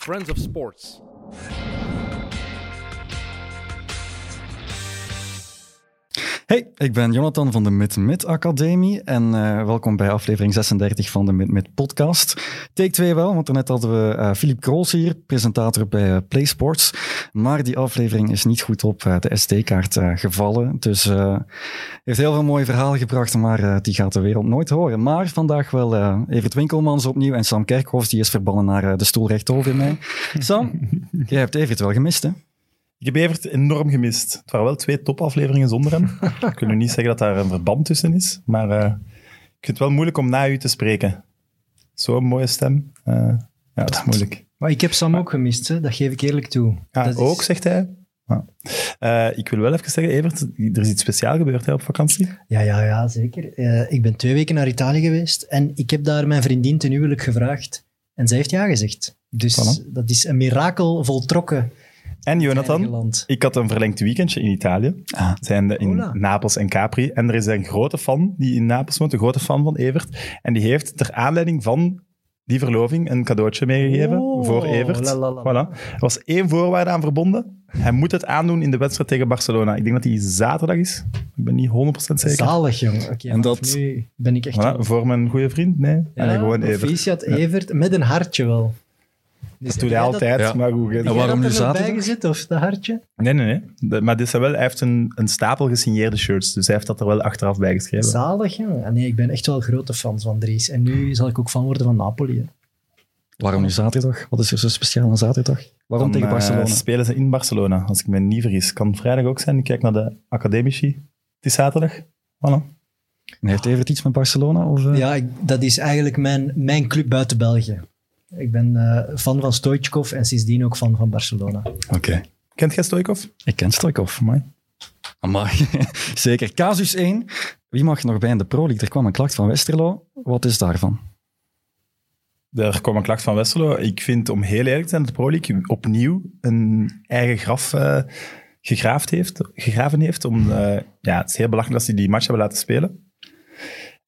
Friends of Sports. Hey, ik ben Jonathan van de Mid-Mid Academie en uh, welkom bij aflevering 36 van de Mid-Mid podcast. Take 2 wel, want net hadden we uh, Philippe Kroos hier, presentator bij uh, PlaySports. Maar die aflevering is niet goed op de SD-kaart gevallen. Dus hij heeft heel veel mooie verhalen gebracht, maar die gaat de wereld nooit horen. Maar vandaag wel Evert Winkelmans opnieuw en Sam Kerkhoffs, die is verbannen naar de stoel rechtdoor mij. Sam, jij hebt Evert wel gemist, hè? Ik heb Evert enorm gemist. Het waren wel twee topafleveringen zonder hem. ik kan nu niet zeggen dat daar een verband tussen is, maar uh, ik vind het wel moeilijk om na u te spreken. Zo'n mooie stem. Uh, ja, dat is moeilijk. Maar ik heb Sam ook gemist, hè? dat geef ik eerlijk toe. Ja, dat ook, is... zegt hij. Uh, ik wil wel even zeggen, Evert, er is iets speciaals gebeurd hè, op vakantie. Ja, ja, ja zeker. ik ben twee weken naar Italië geweest en ik heb daar mijn vriendin ten huwelijk gevraagd. En zij heeft ja gezegd. Dus dat is een mirakel voltrokken. En Jonathan, ik had een verlengd weekendje in Italië. Ah. Zijn in Napels en Capri. En er is een grote fan die in Napels woont, een grote fan van Evert. En die heeft ter aanleiding van die verloving een cadeautje meegegeven oh, voor Evert. Voilà. Er was één voorwaarde aan verbonden. Hij moet het aandoen in de wedstrijd tegen Barcelona. Ik denk dat die zaterdag is. Ik ben niet 100% zeker. Zalig, jong. Okay, en dat... Nu ben ik echt... Voilà, voor mijn goede vriend? Nee. Ja, gewoon Evert. Evert, met een hartje wel. Dus dat doet hij altijd, maar goed. En waarom nu zaterdag? bijgezet, of dat hartje? Nee, nee, nee. maar dit is wel, hij heeft een, een stapel gesigneerde shirts, dus hij heeft dat er wel achteraf bij geschreven. Zalig, ja. Nee, ik ben echt wel grote fan van Dries. En nu zal ik ook fan worden van Napoli. Waarom nu zaterdag? Wat is er zo speciaal aan zaterdag? Waarom tegen Barcelona? Uh, spelen ze in Barcelona, als ik me niet vergis. Kan vrijdag ook zijn. Ik kijk naar de Academici. Het is zaterdag. Voilà. heeft even iets met Barcelona? Of, uh... Ja, ik, dat is eigenlijk mijn, mijn club buiten België. Ik ben uh, fan van Stoichkov en sindsdien ook fan van Barcelona. Oké. Kent jij Stoichkov? Ik ken Stoichkov. Amai. Amai. Zeker. Casus 1. Wie mag nog bij in de Pro League? Er kwam een klacht van Westerlo. Wat is daarvan? Er kwam een klacht van Westerlo. Ik vind, om heel eerlijk te zijn, dat de Pro League opnieuw een eigen graf uh, gegraafd heeft, gegraven heeft. Om, uh, ja, het is heel belangrijk dat ze die match hebben laten spelen.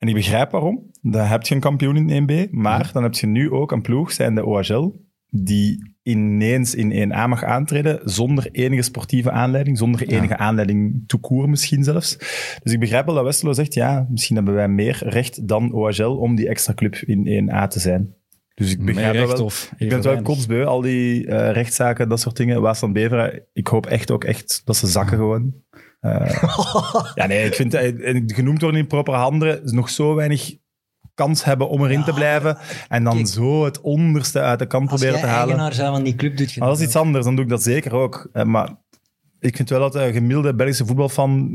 En ik begrijp waarom. Dan heb je een kampioen in 1B, maar dan heb je nu ook een ploeg, zijn de OHL, die ineens in 1A mag aantreden zonder enige sportieve aanleiding, zonder enige aanleiding toekoer misschien zelfs. Dus ik begrijp wel dat Westerlo zegt, ja, misschien hebben wij meer recht dan OHL om die extra club in 1A te zijn. Dus ik begrijp recht, wel. ik ben het wel kotsbeu, al die uh, rechtszaken, dat soort dingen. Waas van Beveren, ik hoop echt ook echt dat ze zakken gewoon. Uh, ja, nee, ik vind uh, genoemd worden in proper handen nog zo weinig kans hebben om erin te blijven. En dan zo het onderste uit de kant proberen te halen. Als eigenaar zijn van die club, doet je maar dat is iets anders, dan doe ik dat zeker ook. Uh, maar ik vind wel dat een gemiddelde Belgische voetbalfan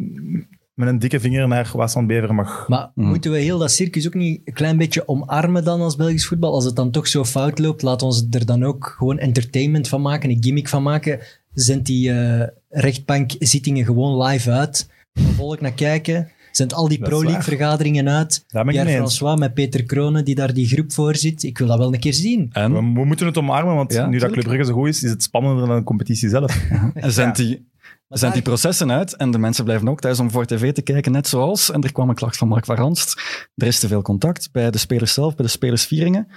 met een dikke vinger naar Waas van Beveren mag. Maar mm. moeten we heel dat circus ook niet een klein beetje omarmen dan als Belgisch voetbal? Als het dan toch zo fout loopt, laat ons er dan ook gewoon entertainment van maken, een gimmick van maken. Zendt die uh, rechtbankzittingen gewoon live uit. Volk naar kijken. Zendt al die Pro League vergaderingen uit. Pierre François met Peter Kronen, die daar die groep voor zit. Ik wil dat wel een keer zien. En? We, we moeten het omarmen, want nu dat Club Brugge zo goed is, is het spannender dan de competitie zelf. en zendt die er zijn die processen uit en de mensen blijven ook thuis om voor tv te kijken, net zoals. En er kwam een klacht van Mark van Ranst. Er is te veel contact bij de spelers zelf, bij de spelersvieringen.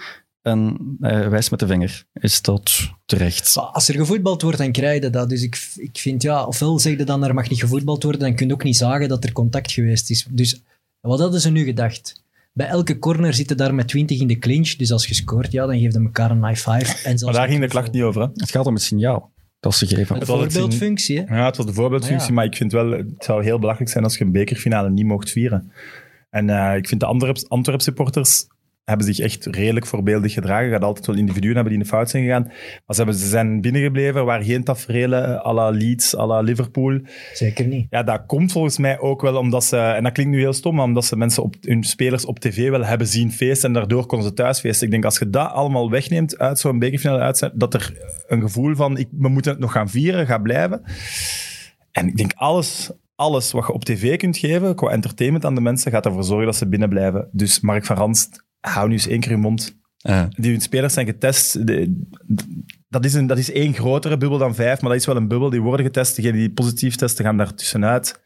En hij wijst met de vinger. Is dat terecht? Als er gevoetbald wordt, dan krijg je dat. Dus ik, ik vind, ja, ofwel zeg je dan er mag niet gevoetbald worden, dan kun je ook niet zagen dat er contact geweest is. Dus wat hadden ze nu gedacht? Bij elke corner zitten daar met 20 in de clinch. Dus als je scoort, ja, dan hem elkaar een high five. En maar daar ging de klacht niet over. Hè? Het gaat om het signaal. Dat ze geven. De voorbeeldfunctie, hè? Ja, het was de voorbeeldfunctie, maar ik vind wel, het zou heel belachelijk zijn als je een bekerfinale niet mocht vieren. En uh, ik vind de Antwerp supporters hebben zich echt redelijk voorbeeldig gedragen. Je gaat altijd wel individuen hebben die in de fout zijn gegaan. Maar ze, hebben, ze zijn binnengebleven, waar geen tafereelen à la Leeds, à la Liverpool. Zeker niet. Ja, dat komt volgens mij ook wel omdat ze, en dat klinkt nu heel stom, maar omdat ze mensen op, hun spelers op tv wel hebben zien feesten en daardoor konden ze thuis feesten. Ik denk als je dat allemaal wegneemt uit zo'n bekerfinale uitzet, dat er een gevoel van, ik, we moeten het nog gaan vieren, gaat blijven. En ik denk alles, alles wat je op tv kunt geven, qua entertainment aan de mensen, gaat ervoor zorgen dat ze binnen blijven. Dus Mark van Ranst hou nu eens één keer je mond. Die spelers zijn getest. dat, is een, dat is één grotere bubbel dan vijf, maar dat is wel een bubbel. Die worden getest. Degenen die positief testen gaan daar tussenuit.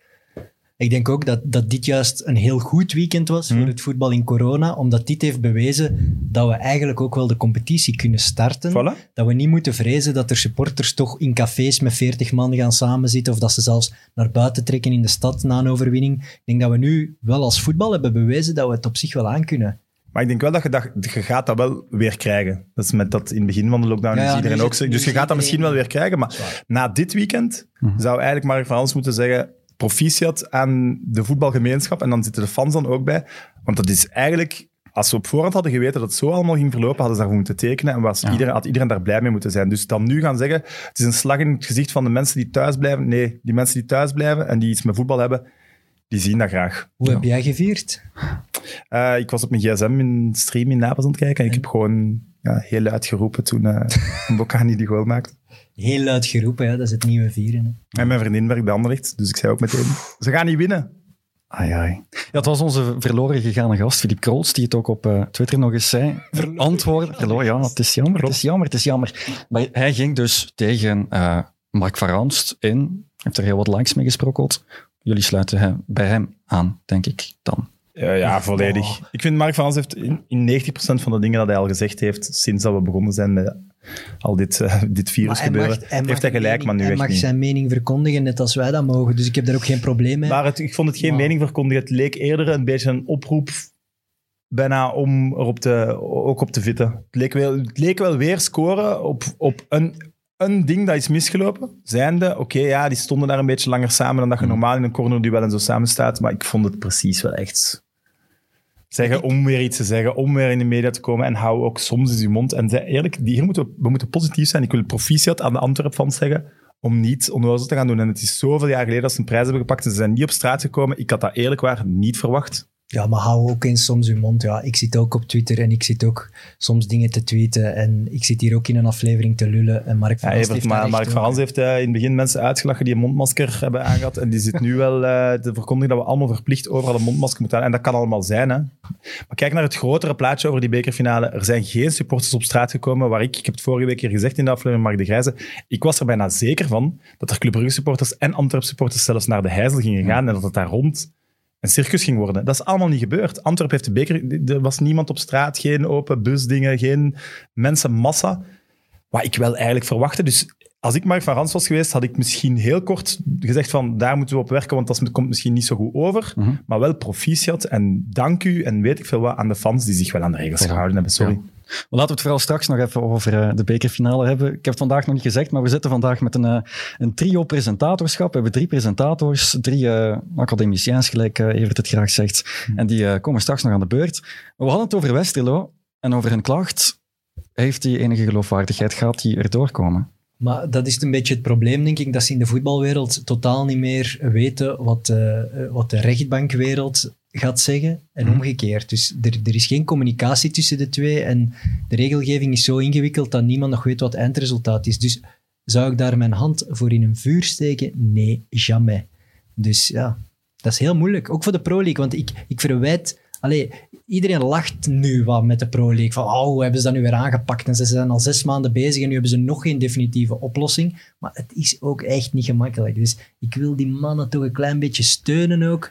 Ik denk ook dat, dat dit juist een heel goed weekend was Hmm. voor het voetbal in corona, omdat dit heeft bewezen dat we eigenlijk ook wel de competitie kunnen starten. Voilà. Dat we niet moeten vrezen dat er supporters toch in cafés met 40 man gaan samenzitten of dat ze zelfs naar buiten trekken in de stad na een overwinning. Ik denk dat we nu wel als voetbal hebben bewezen dat we het op zich wel aankunnen. Maar ik denk wel dat je, dat je gaat dat wel weer krijgen. Dat is met dat in het begin van de lockdown Ja, is iedereen ook Dus je gaat dat misschien wel weer krijgen. Maar na dit weekend zou eigenlijk Mark van Hans moeten zeggen proficiat aan de voetbalgemeenschap. En dan zitten de fans dan ook bij. Want dat is eigenlijk... Als we op voorhand hadden geweten dat het zo allemaal ging verlopen, hadden ze daarvoor moeten tekenen en was Ja. iedereen, had iedereen daar blij mee moeten zijn. Dus dan nu gaan zeggen, het is een slag in het gezicht van de mensen die thuis blijven. Nee, die mensen die thuis blijven en die iets met voetbal hebben, die zien dat graag. Hoe Ja. heb jij gevierd? Eh, ik was op mijn gsm in stream in Napels aan het kijken en ik heb gewoon ja, heel luid geroepen toen uh, Bocani die goal maakte. Heel luid geroepen, ja, dat is het nieuwe vieren. hè. En mijn vriendin werkt bij Anderlecht, dus ik zei ook meteen, ze gaan niet winnen. Ai, ai. Ja, het was onze verloren gegaane gast, Filip Krools, die het ook op eh, Twitter nog eens zei. Antwoorden. Verloren, ja, het is jammer, het is jammer, het is jammer. Maar hij ging dus tegen eh, Mark van Ranst in. Heeft er heel wat likes mee gesprokkeld. Jullie sluiten hem, bij hem aan, denk ik dan. Ja, ja, volledig. Ik vind Mark van heeft in, in 90% van de dingen dat hij al gezegd heeft sinds dat we begonnen zijn met al dit, eh, dit virus Maar hij gebeuren, mag- hij mag heeft hij gelijk, mening- maar nu Hij echt mag niet. zijn mening verkondigen, net als wij dat mogen. Dus ik heb daar ook geen probleem mee. Maar het, ik vond het geen mening verkondigen. Het leek eerder een beetje een oproep bijna om erop te, ook op te vitten. Het leek wel, het leek wel weer scoren op, op een, een ding dat is misgelopen. Zijnde, oké, ja, die stonden daar een beetje langer samen dan dat je normaal in een cornerduel en zo samen staat. Maar ik vond het precies wel echt zeggen om weer iets te zeggen, om weer in de media te komen en hou ook soms eens je mond. En zei, eerlijk, hier moeten we, we moeten positief zijn. Ik wil proficiat aan de Antwerp-fans zeggen om niet onnozel te gaan doen. En het is zoveel jaar geleden dat ze een prijs hebben gepakt en ze zijn niet op straat gekomen. Ik had dat eerlijk waar niet verwacht. Ja, maar hou ook eens soms uw mond. Ja, ik zit ook op Twitter en ik zit ook soms dingen te tweeten. En ik zit hier ook in een aflevering te lullen. En Mark van Ja, heeft maar Mark van. Hans heeft eh, in het begin mensen uitgelachen die een mondmasker hebben aangehad. En die zit nu wel eh, te verkondigen dat we allemaal verplicht overal een mondmasker moeten aan. En dat kan allemaal zijn. Hè. Maar kijk naar het grotere plaatje over die bekerfinale. Er zijn geen supporters op straat gekomen waar ik, ik heb het vorige week hier gezegd in de aflevering Mark de Grijze, ik was er bijna zeker van dat er Club Brugge supporters en Antwerp supporters zelfs naar de Heizel gingen gaan en dat het daar rond een circus ging worden. Dat is allemaal niet gebeurd. Antwerp heeft de beker... Er was niemand op straat, geen open busdingen, geen mensenmassa. Wat ik wel eigenlijk verwachtte. Dus als ik Mark van Rans was geweest, had ik misschien heel kort gezegd van daar moeten we op werken, want dat komt misschien niet zo goed over. Mhm. Maar wel proficiat en dank u en weet ik veel wat aan de fans die zich wel aan de regels gehouden hebben. Sorry. Ja. Maar laten we het vooral straks nog even over eh, de bekerfinale hebben. Ik heb het vandaag nog niet gezegd, maar we zitten vandaag met een, eh, een trio presentatorschap. We hebben drie presentators, drie eh academiciëns, gelijk eh, Evert het graag zegt. En die komen straks nog aan de beurt. Maar we hadden het over Westerlo en over een klacht. Heeft die enige geloofwaardigheid? Gaat die erdoor komen? Maar dat is een beetje het probleem, denk ik, dat ze in de voetbalwereld totaal niet meer weten wat, wat de rechtbankwereld gaat zeggen en Mhm. omgekeerd. Dus er, er is geen communicatie tussen de twee en de regelgeving is zo ingewikkeld dat niemand nog weet wat het eindresultaat is. Dus zou ik daar mijn hand voor in een vuur steken? Nee, jamais. Dus ja, dat is heel moeilijk. Ook voor de Pro League, want ik, ik verwijt... Allee, iedereen lacht nu wat met de Pro League. Van, oh, hoe hebben ze dat nu weer aangepakt? En ze zijn al zes maanden bezig en nu hebben ze nog geen definitieve oplossing. Maar het is ook echt niet gemakkelijk. Dus ik wil die mannen toch een klein beetje steunen ook.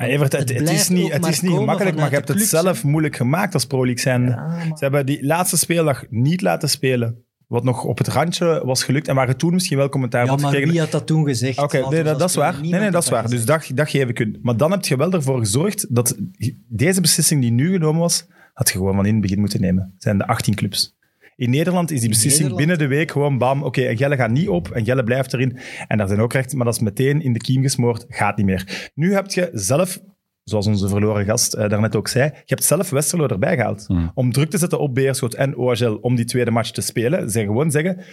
Maar Evert, het, Het het is niet, het maar is niet gemakkelijk, maar je hebt het zelf moeilijk gemaakt als Pro League zijn. Ja, maar- Ze hebben die laatste speeldag niet laten spelen, wat nog op het randje was gelukt en waar je toen misschien wel commentaar Ja, maar gekregen. wie had dat toen gezegd? Oké, nee, dat, dat is waar. Nee, nee, dat is waar. Dus dat, dat geef ik u. Maar dan heb je wel ervoor gezorgd dat deze beslissing die nu genomen was, had je gewoon van in het begin moeten nemen. Het zijn de 18 clubs. In Nederland is die beslissing Nederland? binnen de week gewoon bam, oké, en Gelle gaat niet op en Gelle blijft erin. En daar zijn ook recht, maar dat is meteen in de kiem gesmoord, gaat niet meer. Nu heb je zelf, zoals onze verloren gast eh, daarnet ook zei, je hebt zelf Westerlo erbij gehaald. Hmm. Om druk te zetten op Beerschot en OHL om die tweede match te spelen. Ze gewoon zeggen,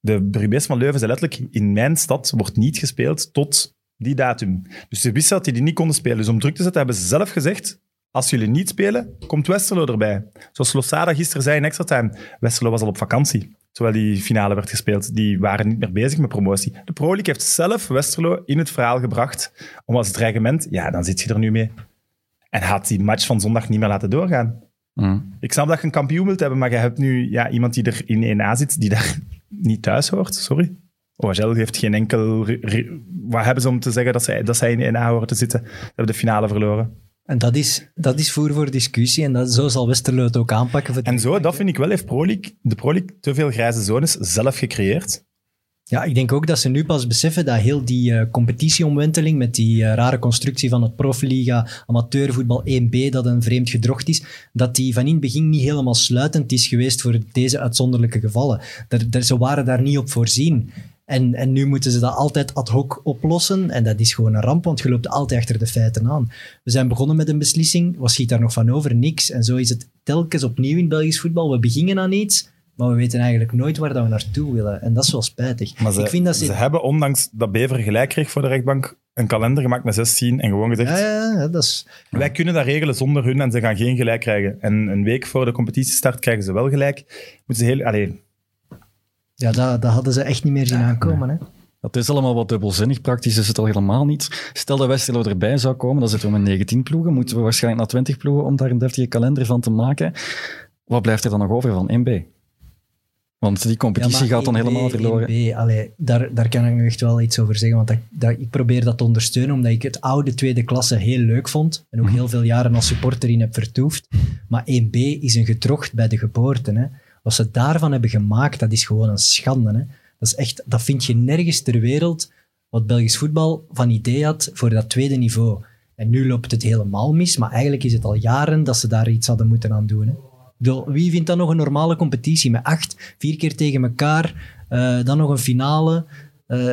de Bruggebeers van Leuven zei letterlijk, in mijn stad wordt niet gespeeld tot die datum. Dus ze wisten dat die die niet konden spelen. Dus om druk te zetten hebben ze zelf gezegd, als jullie niet spelen, komt Westerlo erbij. Zoals Losada gisteren zei in extra time. Westerlo was al op vakantie, terwijl die finale werd gespeeld. Die waren niet meer bezig met promotie. De Pro League heeft zelf Westerlo in het verhaal gebracht om als dreigement, ja, dan zit je er nu mee. En had die match van zondag niet meer laten doorgaan. Mm. Ik snap dat je een kampioen wilt hebben, maar je hebt nu ja, iemand die er in 1A zit, die daar niet thuis hoort. Sorry. OHL heeft geen enkel... Wat hebben ze om te zeggen dat zij, dat zij in 1A horen te zitten? Ze hebben de finale verloren. En dat is, dat is voer voor discussie. En dat, zo zal Westerlo het ook aanpakken. Voor En zo, dat vind ik wel, heeft Pro League, de Pro League te veel grijze zones zelf gecreëerd. Ja, ik denk ook dat ze nu pas beseffen dat heel die eh, competitieomwenteling met die eh, rare constructie van het profliga, amateurvoetbal 1B, dat een vreemd gedrocht is, dat die van in het begin niet helemaal sluitend is geweest voor deze uitzonderlijke gevallen. Daar, daar- ze waren daar niet op voorzien. En, en nu moeten ze dat altijd ad hoc oplossen. En dat is gewoon een ramp, want je loopt altijd achter de feiten aan. We zijn begonnen met een beslissing. Wat schiet daar nog van over? Niks. En zo is het telkens opnieuw in Belgisch voetbal. We beginnen aan iets, maar we weten eigenlijk nooit waar dat we naartoe willen. En dat is wel spijtig. Maar ze, ik vind dat ze... ze hebben, ondanks dat Bever gelijk kreeg voor de rechtbank, een kalender gemaakt met 16 en gewoon gezegd, Ja, ja, ja, dat is... wij kunnen dat regelen zonder hun en ze gaan geen gelijk krijgen. En een week voor de competitiestart krijgen ze wel gelijk. Moeten ze heel... Allee, Ja, dat, dat hadden ze echt niet meer zien aankomen. Hè? Het is allemaal wat dubbelzinnig. Praktisch is het al helemaal niet. Stel dat Westerlo erbij zou komen, dan zitten we met 19 ploegen. Moeten we waarschijnlijk naar 20 ploegen om daar een deftige kalender van te maken. Wat blijft er dan nog over van 1B? Want die competitie Ja, gaat dan 1B, helemaal verloren. 1B, allee, daar, daar kan ik nu echt wel iets over zeggen. Want dat, dat, ik probeer dat te ondersteunen, omdat ik het oude tweede klasse heel leuk vond. En ook heel veel jaren als supporter in heb vertoefd. Maar 1B is een getrocht bij de geboorte. Hè. Wat ze daarvan hebben gemaakt, dat is gewoon een schande. Hè. Dat, is echt, dat vind je nergens ter wereld wat Belgisch voetbal van idee had voor dat tweede niveau. En nu loopt het helemaal mis, maar eigenlijk is het al jaren dat ze daar iets hadden moeten aan doen. Hè. Wie vindt dat nog een normale competitie met acht, vier keer tegen elkaar, eh, dan nog een finale?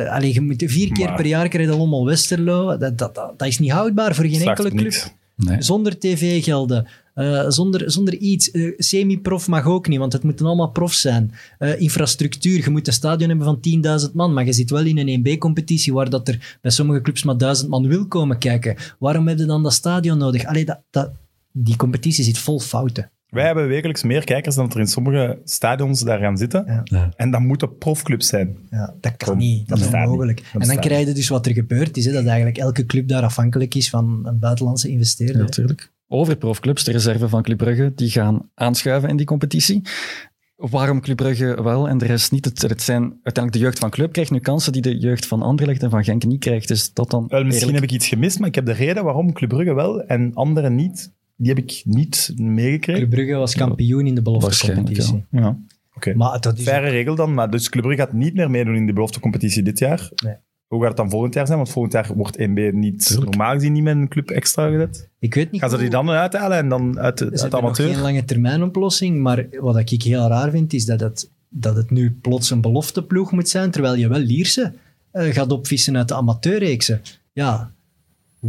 Allee, je moet vier keer Maar- per jaar krijg je allemaal Westerlo. Dat, dat, dat, dat is niet houdbaar voor geen enkele club. Nee. Zonder tv-gelden, eh, zonder, zonder iets. Eh, Semi-prof mag ook niet, want het moeten allemaal profs zijn. Eh, infrastructuur, je moet een stadion hebben van 10.000 man, maar je zit wel in een 1B-competitie waar dat er bij sommige clubs maar 1000 man wil komen kijken. Waarom heb je dan dat stadion nodig? Allee, dat, dat, die competitie zit vol fouten. Wij hebben wekelijks meer kijkers dan dat er in sommige stadions daar gaan zitten. Ja. Ja. En dat moeten profclubs zijn. Ja, dat kan Kom, niet. Dat dat is onmogelijk. En dan krijg je dus wat er gebeurd is, hè, dat eigenlijk elke club daar afhankelijk is van een buitenlandse investeerder. Ja, natuurlijk. Over profclubs, de reserve van Club Brugge, die gaan aanschuiven in die competitie. Waarom Club Brugge wel en de rest niet? Het, het zijn uiteindelijk de jeugd van Club krijgt nu kansen die de jeugd van Anderlecht en van Genk niet krijgt. Is dat dan Wel, misschien eerlijk? heb ik iets gemist, maar ik heb de reden waarom Club Brugge wel en anderen niet, die heb ik niet meegekregen. Club Brugge was kampioen in de beloftecompetitie. Ja. Oké. Maar dat is Faire regel dan, maar dus Club Brugge gaat niet meer meedoen in de beloftecompetitie dit jaar. Nee. Hoe gaat het dan volgend jaar zijn? Want volgend jaar wordt 1B niet Tuurlijk. normaal gezien niet met een club extra gezet. Ik weet niet Gaan ze die dan uithalen en dan uit, uit de hebben nog amateur? geen lange termijn oplossing, maar wat ik heel raar vind, is dat het, dat het nu plots een belofteploeg moet zijn, terwijl je wel Lierse eh, gaat opvissen uit de amateurreeksen. Ja,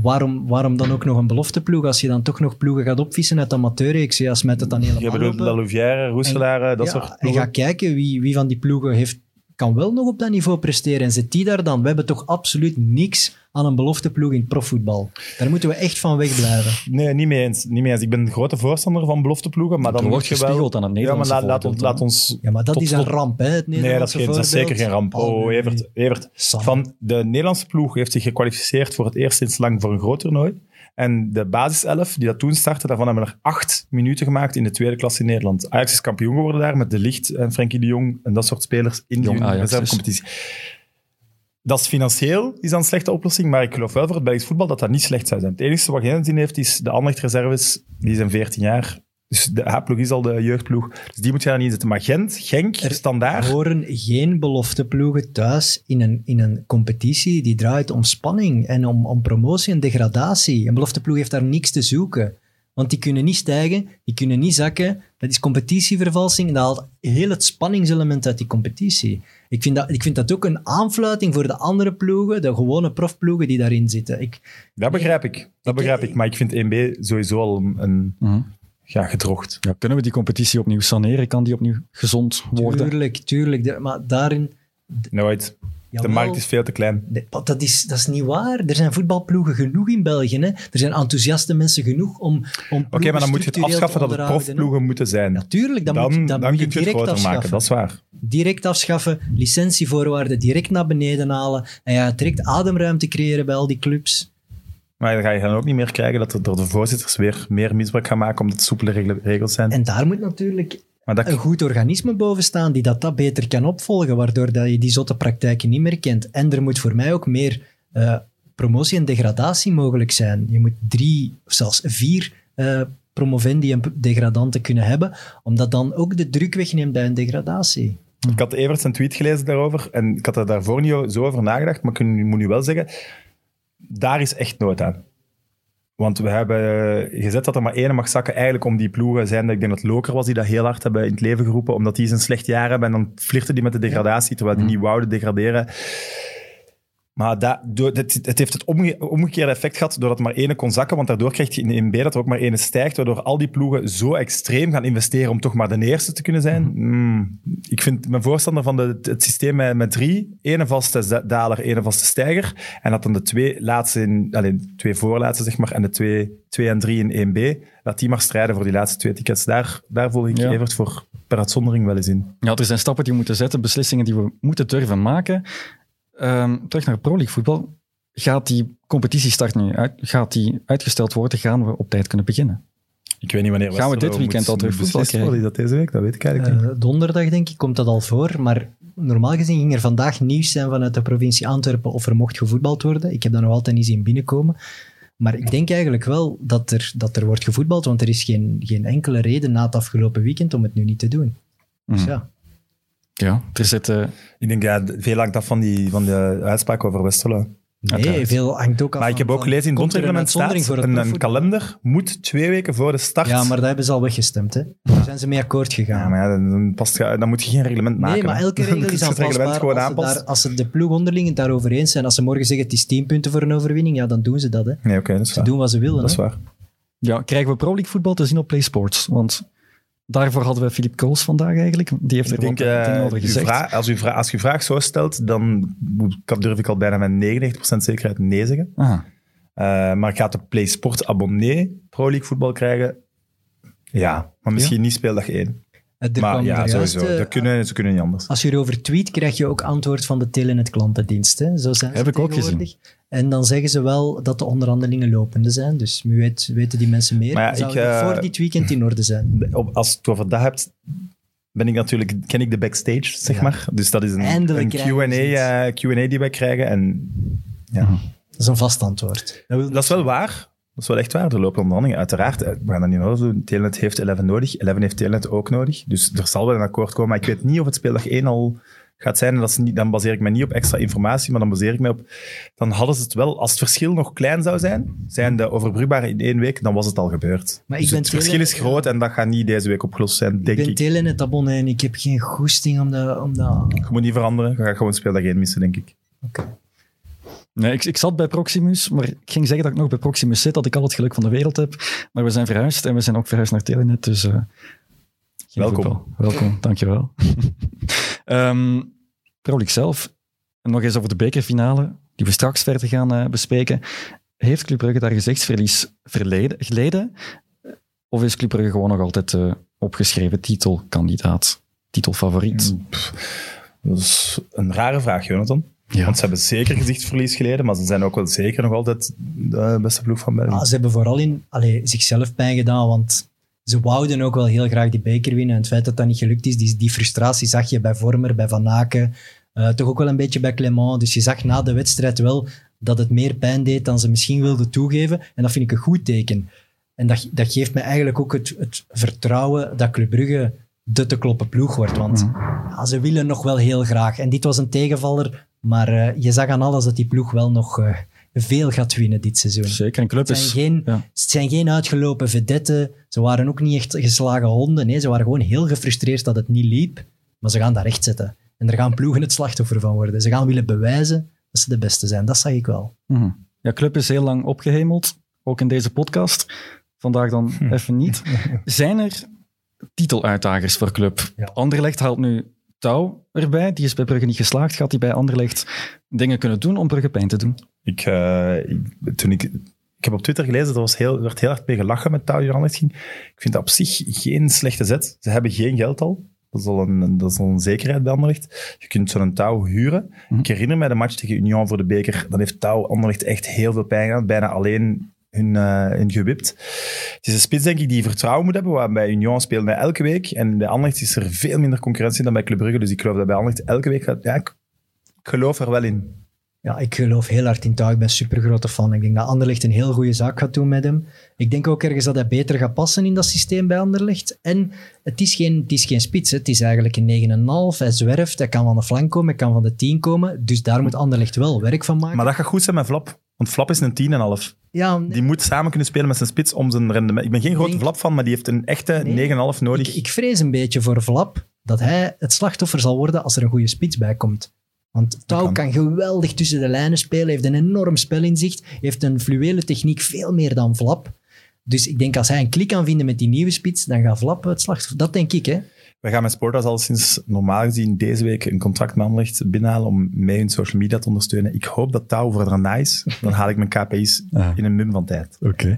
waarom, waarom dan ook nog een belofteploeg als je dan toch nog ploegen gaat opvissen uit amateurreeksen? Ja, smijt het dan Je helemaal bedoelt open. La Louvière, Roeselaar, dat Ja, soort en ploegen? ga kijken wie, wie van die ploegen heeft, kan wel nog op dat niveau presteren. En zet die daar dan. We hebben toch absoluut niks aan een belofteploeg in profvoetbal. Daar moeten we echt van wegblijven. Nee, niet mee eens. Niet mee eens. Ik ben een grote voorstander van belofteploegen, maar dan wordt je wel... gespiegeld aan het Nederlandse Ja, maar laat, laat, ons, laat ons... Ja, maar dat tot- is een ramp, hè? Het Nee, dat is, geen, dat is zeker geen ramp. Oh, nee. Evert, Evert. Van de Nederlandse ploeg heeft zich gekwalificeerd voor het eerst sinds lang voor een groot toernooi. En de basiself die dat toen startte, daarvan hebben we er acht minuten gemaakt in de tweede klasse in Nederland. Ajax is kampioen geworden daar met De Licht en Frenkie de Jong en dat soort spelers in Ajax dus. reservecompetitie. Dat is financieel is dan een slechte oplossing, maar ik geloof wel voor het Belgisch voetbal dat dat niet slecht zou zijn. Het enige wat geen zin heeft, is de Anderlecht reserves, die zijn 14 jaar. Dus de A-ploeg is al de jeugdploeg. Dus die moet je daar niet zetten. Maar Gent, Genk, Er standaard. horen geen belofteploegen thuis in een, in een competitie die draait om spanning en om, om promotie en degradatie. Een belofteploeg heeft daar niks te zoeken. Want die kunnen niet stijgen, die kunnen niet zakken. Dat is competitievervalsing en dat haalt heel het spanningselement uit die competitie. Ik vind dat, ik vind dat ook een aanfluiting voor de andere ploegen, de gewone profploegen die daarin zitten. Ik, Dat begrijp ik. Dat Ik- begrijp ik. Maar ik vind 1B sowieso al een, een Mhm. Ja, gedrocht. Ja, kunnen we die competitie opnieuw saneren? Kan die opnieuw gezond worden? tuurlijk, tuurlijk. de- maar daarin... Nooit. De jawel. markt is veel te klein. Dat is, dat is niet waar. Er zijn voetbalploegen genoeg in België. Hè. Er zijn enthousiaste mensen genoeg om, om Oké, maar dan moet je het afschaffen dat het profploegen moeten zijn. Natuurlijk, dan, dan moet, je- dan, dan moet je je het direct groter afschaffen. maken, dat is waar. Direct afschaffen, licentievoorwaarden direct naar beneden halen en ja, direct ademruimte creëren bij al die clubs. Maar dan ga je dan ook niet meer krijgen dat er door de voorzitters weer meer misbruik gaan maken omdat het soepele regel- regels zijn. En daar moet natuurlijk dat, een goed organisme boven staan die dat, dat beter kan opvolgen, waardoor dat je die zotte praktijken niet meer kent. En er moet voor mij ook meer eh, promotie en degradatie mogelijk zijn. Je moet drie of zelfs vier eh, promovendi en degradanten kunnen hebben, omdat dan ook de druk wegneemt bij een degradatie. ik had Evert zijn tweet gelezen daarover en ik had er daarvoor niet zo over nagedacht, maar ik moet nu wel zeggen, daar is echt nood aan. Want we hebben gezet dat er maar één mag zakken eigenlijk om die ploegen zijn. Ik denk dat Loker was die dat heel hard hebben in het leven geroepen, omdat die eens een slecht jaar hebben en dan flirten die met de degradatie, terwijl die niet wouden degraderen. Maar dat, het, het, heeft het omgekeerde effect gehad doordat maar één kon zakken, want daardoor krijg je in B dat er ook maar één stijgt, waardoor al die ploegen zo extreem gaan investeren om toch maar de eerste te kunnen zijn. Mm, ik vind mijn voorstander van de, het systeem met, met drie, één vaste daler, één vaste stijger, en dat dan de twee laatste, in, alleen twee voorlaatste zeg maar, en de twee, twee en drie in 1B, dat die maar strijden voor die laatste twee tickets. Daar, daar voel ik ja. Evert voor per uitzondering wel eens in. Ja, er zijn stappen die we moeten zetten, beslissingen die we moeten durven maken. Um, terug naar Pro League voetbal. Gaat die competitiestart nu uit, gaat die uitgesteld worden? Gaan we op tijd kunnen beginnen? Ik weet niet wanneer Gaan we dit weekend al terug voetbal krijgen? dat deze week? Dat weet ik eigenlijk uh, Donderdag, denk ik, komt dat al voor. Maar normaal gezien ging er vandaag nieuws zijn vanuit de provincie Antwerpen of er mocht gevoetbald worden. Ik heb dat nog altijd niet zien binnenkomen. Maar ik denk eigenlijk wel dat er, dat er wordt gevoetbald, want er is geen, geen enkele reden na het afgelopen weekend om het nu niet te doen. Dus mm. ja. Ja, er zitten... Ik denk, ja, veel hangt af van, die, van de uitspraak over Westerlo. Nee, veel hangt ook af Maar ik heb ook gelezen in het grondreglement staat, een, een kalender moet twee weken voor de start... Ja, maar daar hebben ze al weggestemd, hè. Daar zijn ze mee akkoord gegaan. Ja, maar ja, dan, past, dan moet je geen reglement maken. Nee, maar elke regel is aanpasbaar. Gewoon als, daar, als ze de ploeg onderling het daarover eens zijn, als ze morgen zeggen het is 10 punten voor een overwinning, ja, dan doen ze dat, hè. Nee, oké, dat is Ze doen wat ze willen, Dat is waar. Ja, krijgen we Pro League voetbal te zien op Play Sports? Want Daarvoor hadden we Philippe Kools vandaag eigenlijk. Die heeft er denk, wat uh, over gezegd. Vraag, als, u vraag, als je vraag zo stelt, dan durf ik al bijna met 99% zekerheid nee zeggen. Uh, maar gaat de Play Sport abonnee Pro League voetbal krijgen? Ja, maar misschien niet speeldag 1. Er maar ja, sowieso. dat eh, kunnen, ze kunnen niet anders. Als je erover tweet, krijg je ook antwoord van de Telenet klantendienst. Hè? Zo zijn Heb ik ook gezien. En dan zeggen ze wel dat de onderhandelingen lopende zijn. Dus wie weet, weten die mensen meer. Maar ja, ik, uh, voor dit weekend in orde zijn. Als je het over dat hebt, ben ik natuurlijk, ken ik de backstage, zeg maar. Dus dat is een, een Q&A, Q&A die wij krijgen. En, ja. Dat is een vast antwoord. Dat, dat is wel waar. Dat is wel echt waar. Er lopen onderhandelingen. Uiteraard, eh, we gaan dat niet nodig doen. Telenet heeft 11 nodig. 11 heeft Telenet ook nodig. Dus er zal wel een akkoord komen. Maar ik weet niet of het speeldag 1 al gaat zijn. En dat is niet, dan baseer ik me niet op extra informatie, maar dan baseer ik me op... Dan hadden ze het wel... Als het verschil nog klein zou zijn, zijn de overbrugbare in één week, dan was het al gebeurd. Maar dus het verschil is groot en dat gaat niet deze week opgelost zijn, denk ik. Ik ben Telenet abonnee en ik heb geen goesting om dat... Om dat... Je moet niet veranderen. Je gaat gewoon speeldag 1 missen, denk ik. Oké. Nee, ik, ik zat bij Proximus, maar ik ging zeggen dat ik nog bij Proximus zit, dat ik al het geluk van de wereld heb. Maar we zijn verhuisd en we zijn ook verhuisd naar Telenet, dus... Uh, Welkom. Voetbal. Welkom, dankjewel. um, Pro zelf, en nog eens over de bekerfinale, die we straks verder gaan uh, bespreken. Heeft Club Brugge daar gezichtsverlies verleden, geleden? Of is Club Brugge gewoon nog altijd uh, opgeschreven titelkandidaat, titelfavoriet? Mm, dat is een rare vraag, Jonathan. Ja. Want ze hebben zeker gezichtsverlies geleden, maar ze zijn ook wel zeker nog altijd de beste ploeg van België. Ja, ze hebben vooral in allez, zichzelf pijn gedaan, want ze wouden ook wel heel graag die beker winnen. En het feit dat dat niet gelukt is, die, die frustratie zag je bij Vormer, bij Van Aken, uh, toch ook wel een beetje bij Clement. Dus je zag na de wedstrijd wel dat het meer pijn deed dan ze misschien wilden toegeven. En dat vind ik een goed teken. En dat, dat geeft me eigenlijk ook het, het vertrouwen dat Club Brugge de te kloppen ploeg wordt. Want mhm. ja, ze willen nog wel heel graag. En dit was een tegenvaller maar uh, je zag aan alles dat die ploeg wel nog uh, veel gaat winnen dit seizoen. Zeker, een club het zijn Geen, ja. Het zijn geen uitgelopen vedetten. Ze waren ook niet echt geslagen honden. Nee, ze waren gewoon heel gefrustreerd dat het niet liep. Maar ze gaan dat recht zetten. En er gaan ploegen het slachtoffer van worden. Ze gaan willen bewijzen dat ze de beste zijn. Dat zag ik wel. Mm -hmm. Ja, club is heel lang opgehemeld. Ook in deze podcast. Vandaag dan hm. even niet. Zijn er titeluitdagers voor club? Ja. Anderlecht haalt nu Touw erbij. Die is bij Brugge niet geslaagd. Gaat hij bij Anderlecht dingen kunnen doen om Brugge pijn te doen? Ik, uh, toen ik, ik heb op Twitter gelezen, er was heel, werd heel hard mee gelachen met Touw die Anderlecht ging. Ik vind dat op zich geen slechte zet. Ze hebben geen geld al. Dat is al een, dat is al een zekerheid bij Anderlecht. Je kunt zo'n touw huren. Mhm. Ik herinner me de match tegen Union voor de beker. Dan heeft touw Anderlecht echt heel veel pijn gedaan. Bijna alleen hun, hun gewipt. Het is een spits, denk ik, die vertrouwen moet hebben. Waar bij Union spelen hij elke week. En bij Anderlecht is er veel minder concurrentie dan bij Club Brugge. Dus ik geloof dat bij Anderlecht elke week. Ja, ik geloof er wel in. Ja, ik geloof heel hard in Touw. Ik ben super grote fan. Ik denk dat Anderlecht een heel goede zaak gaat doen met hem. Ik denk ook ergens dat hij beter gaat passen in dat systeem bij Anderlecht. En het is geen, het is geen spits. hè. Het is eigenlijk een 9,5. Hij zwerft. Hij kan van de flank komen. Hij kan van de 10 komen. Dus daar moet Anderlecht wel werk van maken. Maar dat gaat goed zijn met Flap. Want Flap is een 10,5. ja, Die moet samen kunnen spelen met zijn spits om zijn rendement. Ik ben geen grote denk- Flap van, maar die heeft een echte Nee. 9,5 nodig. ik, ik vrees een beetje voor Vlap dat hij het slachtoffer zal worden als er een goede spits bij komt. Want Touw kan. kan geweldig tussen de lijnen spelen, heeft een enorm spelinzicht, heeft een fluwele techniek veel meer dan Vlap. Dus ik denk als hij een klik kan vinden met die nieuwe spits, dan gaat Vlap het slachtoffer. Dat denk ik, hè. We gaan met Sporthouse al sinds normaal gezien deze week een contract met Anderlecht binnenhalen om mij hun social media te ondersteunen. Ik hoop dat Touw voor daarna is. Dan haal ik mijn KPI's Ah. in een mum van tijd. Oké.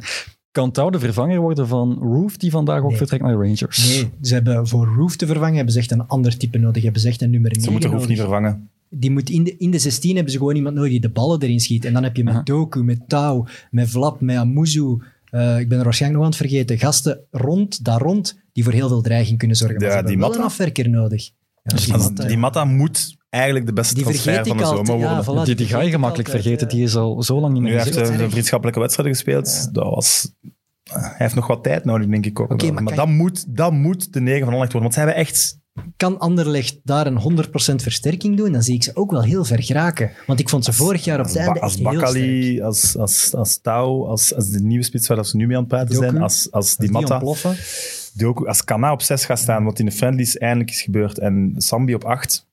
Kan Touw de vervanger worden van Roof, die vandaag ook Nee. vertrekt naar de Rangers? Nee, ze hebben voor Roof te vervangen, hebben ze echt een ander type nodig. Hebben ze echt een nummer 9 Ze moeten Roef nodig. niet vervangen. Die moet in, de, in de 16 hebben ze gewoon iemand nodig die de ballen erin schiet. En dan heb je met. Doku, met Tau, met Vlap, met Amuzu. eh, ik ben er waarschijnlijk nog aan het vergeten. Gasten rond, daar rond, die voor heel veel dreiging kunnen zorgen. Maar Ja, ze hebben die wel Matta- een afwerker nodig. Ja, Dus die Als- Matta, die Matta moet eigenlijk de beste Die transfer van de zomer ja, voilà. die, die ga je gemakkelijk altijd, vergeten. ja. Die is al zo lang niet Nu meer heeft hij erg. een vriendschappelijke wedstrijd gespeeld. Dat was... Hij heeft nog wat tijd nodig, denk ik ook. Maar maar dat, moet, dat moet de 9 van Anderlecht worden. Want ze hebben echt... Kan Anderlecht daar een 100% versterking doen, dan zie ik ze ook wel heel ver geraken. Want ik vond ze vorig jaar op het einde als. Bakali, als, als, als Touw, als, als de nieuwe spits waar dat ze nu mee aan het praten Doku. zijn, als, als die Die Matta... ontploffen. Doku, als Kana op 6 gaat staan, wat in de friendlies eindelijk is gebeurd, en Sambi op 8,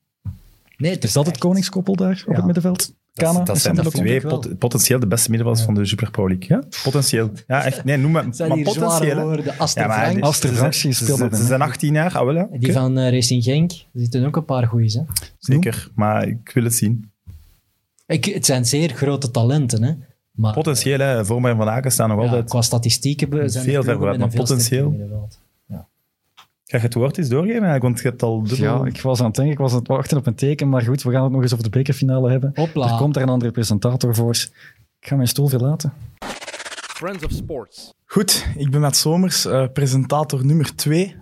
Nee, het Is dat het koningskoppel daar op Ja. het middenveld? Kana dat, en dat zijn de twee pot- potentieel de beste middenvelders van de Super Pro League. Ja? Potentieel. Ja, echt. Nee, noem maar, maar potentieel. Aster Ja, Frank, Aster ze Frank, zijn- die speelt ze, dat in, ze hè? zijn 18 jaar, ah wel ja. die van eh, Racing Genk. Er zitten ook een paar goeie's. Hè? Zeker, maar ik wil het zien. Ik, het zijn zeer grote talenten, hè. Maar Potentieel, hè. Voor mij Van Aken staan nog ja, altijd... qua statistieken zijn Veel er ploegen ver vooruit, met een maar potentieel-. Ga je het woord eens doorgeven eigenlijk? Want je hebt al dubbel... Ja, ik was aan het denken, ik was aan het wachten op een teken, maar goed, we gaan het nog eens over de bekerfinale hebben. Hopla. Er komt daar een andere presentator voor. Ik ga mijn stoel verlaten. Friends of Sports. Goed, ik ben Matt Somers, eh, presentator nummer 2.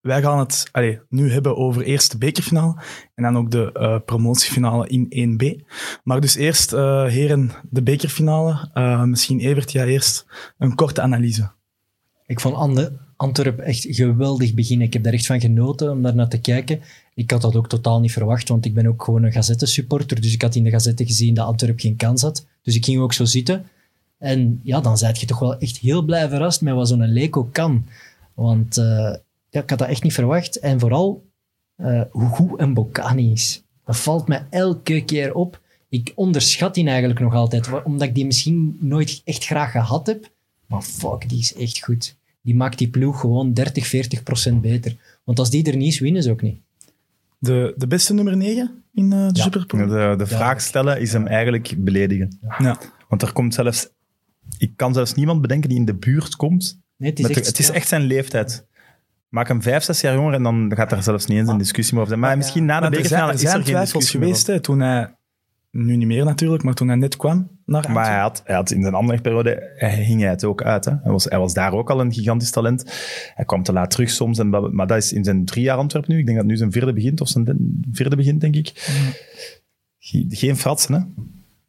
wij gaan het allee, nu hebben over eerst de bekerfinale en dan ook de eh, promotiefinale in 1B. Maar dus eerst, eh, heren, de bekerfinale. Eh, misschien Evert, ja eerst een korte analyse. Ik vond Ande, Antwerp echt geweldig beginnen. Ik heb daar echt van genoten om daar naar te kijken. Ik had dat ook totaal niet verwacht, want ik ben ook gewoon een Gazette-supporter. Dus ik had in de Gazette gezien dat Antwerp geen kans had. Dus ik ging ook zo zitten. En ja, dan zijt je toch wel echt heel blij verrast met wat zo'n Leco kan. Want eh, ja, ik had dat echt niet verwacht. En vooral eh, hoe goed een Bocani is. Dat valt me elke keer op. Ik onderschat die eigenlijk nog altijd, omdat ik die misschien nooit echt graag gehad heb. Maar fuck, die is echt goed. Die maakt die ploeg gewoon 30, 40 procent beter. Want als die er niet is, winnen ze ook niet. De, de beste nummer 9 in eh, de Ja. Super Pro. De, de vraag stellen is hem eigenlijk beledigen. Ja. Want er komt zelfs... Ik kan zelfs niemand bedenken die in de buurt komt. Nee, het is, de- echt, het is ja. echt zijn leeftijd. Maak hem vijf, zes jaar jonger en dan gaat er zelfs niet eens een discussie meer over zijn. Maar misschien na de er bekerfinale er is zijn er geen twijfels discussie meer geweest hè, toen hij, nu niet meer natuurlijk, maar toen hij net kwam naar. Maar hij had, hij had in zijn andere periode, hing hij het ook uit. Hè. Hij, was, hij was daar ook al een gigantisch talent. Hij kwam te laat terug soms. En, maar dat is in zijn drie jaar Antwerpen nu. Ik denk dat nu zijn vierde begint, of zijn de- vierde begint, denk ik. Ge- Geen fratsen, hè.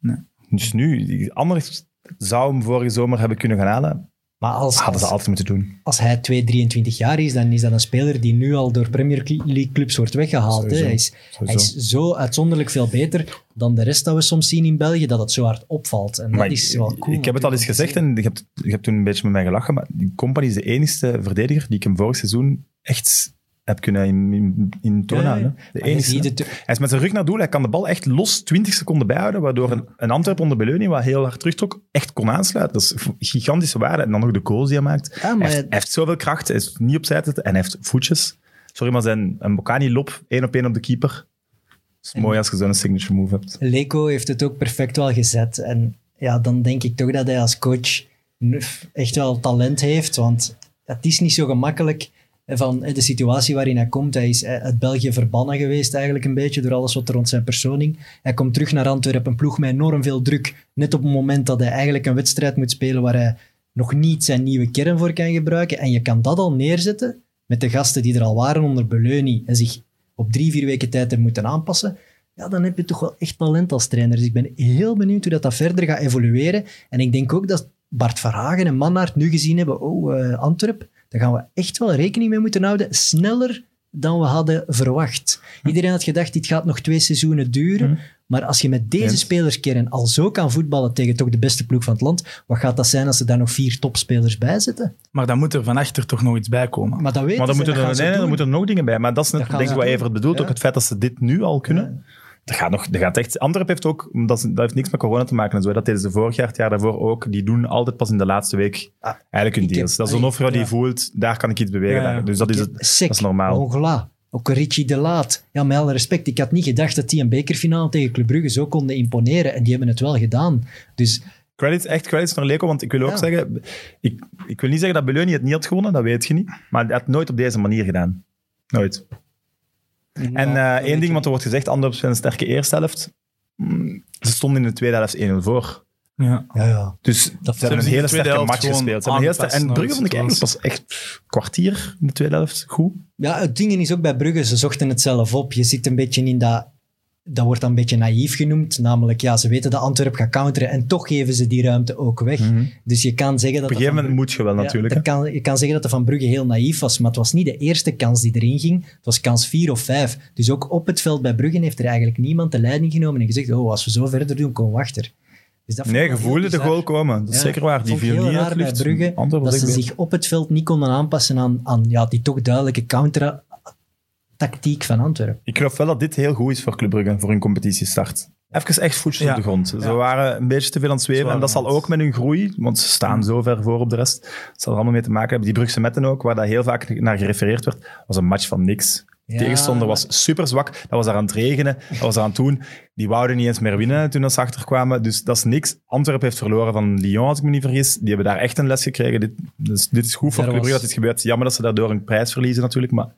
Nee. Dus nu, Anderlecht zou hem vorige zomer hebben kunnen gaan halen. Maar als, Hadden ze altijd moeten doen. als hij 2, 23 jaar is, dan is dat een speler die nu al door Premier League clubs wordt weggehaald. Hè. Sowieso. Hij, is, hij is zo uitzonderlijk veel beter dan de rest dat we soms zien in België, dat het zo hard opvalt. En dat is ik, wel cool. ik heb het al eens gezegd en je hebt, je hebt toen een beetje met mij gelachen, maar die Company is de enigste verdediger die ik hem vorig seizoen echt heb kunnen in, in, in toon Ja, ja, houden. ja. De het- Hij is met zijn rug naar doel, hij kan de bal echt los 20 seconden bijhouden, waardoor een, een Antwerp onder Beleuning, wat heel hard terugtrok, echt kon aansluiten. Dat is gigantische waarde. En dan nog de goals die hij maakt. Ja, maar- hij, heeft, hij heeft zoveel kracht, hij is niet opzij te en hij heeft voetjes. Sorry, maar zijn een Bocani-lop, één op één op de keeper. Het is mooi als je zo'n signature move hebt. Leco heeft het ook perfect wel gezet. En ja, dan denk ik toch dat hij als coach echt wel talent heeft. Want het is niet zo gemakkelijk van eh, de situatie waarin hij komt. Hij is eh, uit België verbannen geweest eigenlijk een beetje door alles wat er rond zijn persoon Hij komt terug naar Antwerpen, een ploeg met enorm veel druk. Net op het moment dat hij eigenlijk een wedstrijd moet spelen waar hij nog niet zijn nieuwe kern voor kan gebruiken. En je kan dat al neerzetten met de gasten die er al waren onder Beleuni en zich op drie, vier weken tijd hebben moeten aanpassen. Ja, dan heb je toch wel echt talent als trainer. Dus ik ben heel benieuwd hoe dat, dat verder gaat evolueren. En ik denk ook dat Bart Verhagen en Mannaert nu gezien hebben, oh, uh, Antwerp, daar gaan we echt wel rekening mee moeten houden. Sneller dan we hadden verwacht. Iedereen had gedacht, dit gaat nog twee seizoenen duren. Hm. Maar als je met deze spelerskern al zo kan voetballen tegen toch de beste ploeg van het land, wat gaat dat zijn als ze daar nog vier topspelers bij zitten? Maar dan moet er van achter toch nog iets bij komen. Maar, dat weten maar dan, moeten, er, nee, dan moeten er nog dingen bij. Maar dat is net, denk ik, wat Evert bedoelt. Ook het feit dat ze dit nu al kunnen. Dat gaat nog, dat gaat echt. Antwerp heeft ook, dat, dat, heeft niks met corona te maken en zo. Dat deden ze vorig jaar, het jaar daarvoor ook. Die doen altijd pas in de laatste week ah, eigenlijk hun deals. dat is een offer die voelt, daar kan ik iets bewegen. Dus dat is, het, dat is normaal. Ongela. Ook Richie de Laat. Ja, met alle respect, ik had niet gedacht dat die een bekerfinale tegen Club Brugge zo konden imponeren. En die hebben het wel gedaan. Dus... Credits, echt credits naar Leco, want ik wil ook zeggen... Ik, ik wil niet zeggen dat Beleuni het niet had gewonnen, dat weet je niet. Maar hij had het nooit op deze manier gedaan. Nooit. En uh, één ding, want er wordt gezegd, Anderlecht een sterke eerste helft. Mm, ze stonden in de tweede helft 1-0 voor. Ja. Ja, ja. Dus dat ze hebben een hele sterke match gespeeld. Ze heel sterk, en Brugge vond ik eigenlijk pas echt kwartier in de tweede helft goed. Ja, het ding is ook bij Brugge, ze zochten het zelf op. Je zit een beetje in dat... Dat wordt dan een beetje naïef genoemd. Namelijk, ja, ze weten dat Antwerp gaat counteren en toch geven ze die ruimte ook weg. Mhm. Dus je kan zeggen dat... Op een gegeven moment moet je wel natuurlijk. Kan, je kan zeggen dat de Van Brugge heel naïef was, maar het was niet de eerste kans die erin ging. Het was kans vier of vijf. Dus ook op het veld bij Brugge heeft er eigenlijk niemand de leiding genomen en gezegd, oh, als we zo verder doen, komen we achter. Dus nee, gevoelde de goal komen. Dat is zeker waar. Die viel niet uit Brugge, dat ze zich op het veld niet konden aanpassen aan, aan ja, die toch duidelijke counter-tactiek van Antwerpen. Ik geloof wel dat dit heel goed is voor Club Brugge, voor hun competitiestart. Even echt voetjes op de grond. Ze waren een beetje te veel aan het zweven. En dat zal ook met hun groei, want ze staan zo ver voor op de rest. Dat zal er allemaal mee te maken hebben. Die Brugse Metten ook, waar dat heel vaak naar gerefereerd werd, was een match van niks. Tegenstander was super zwak. Dat was daar aan het regenen. Dat was daar aan het doen. Die wouden niet eens meer winnen toen ze achterkwamen. Dus dat is niks. Antwerpen heeft verloren van Lyon, als ik me niet vergis. Die hebben daar echt een les gekregen. Dit, dus, dit is goed voor Club Brugge dat dit gebeurt. Jammer dat ze daardoor een prijs verliezen natuurlijk, maar...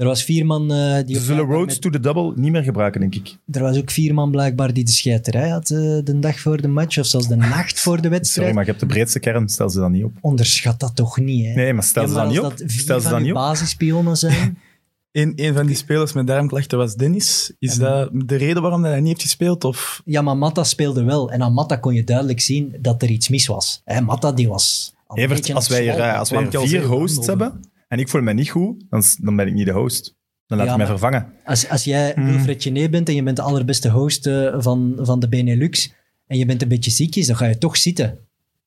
Er was vier man... Uh, die ze zullen roads to the double niet meer gebruiken, denk ik. Er was ook vier man blijkbaar die de scheiterij had uh, de dag voor de match, of zelfs de nacht voor de wedstrijd. Sorry, maar je hebt de breedste kern, stel ze dan niet op. Onderschat dat toch niet, hè? Nee, maar stel ze dan niet op. Stel ze dan niet op. basispionnen zijn... Een, een van die spelers met darmklachten was Dennis. Is dat de reden waarom hij niet heeft gespeeld? Of? Ja, maar Matta speelde wel. En aan Matta kon je duidelijk zien dat er iets mis was. Hè, Matta die was... Evert, als wij, er, als wij er vier hosts hebben en ik voel me niet goed, dan, dan ben ik niet de host. Dan laat ja, mij vervangen. Als, als jij hmm. Wilfred Gené bent en je bent de allerbeste host uh, van, van de Benelux en je bent een beetje ziekjes, dan ga je toch zitten.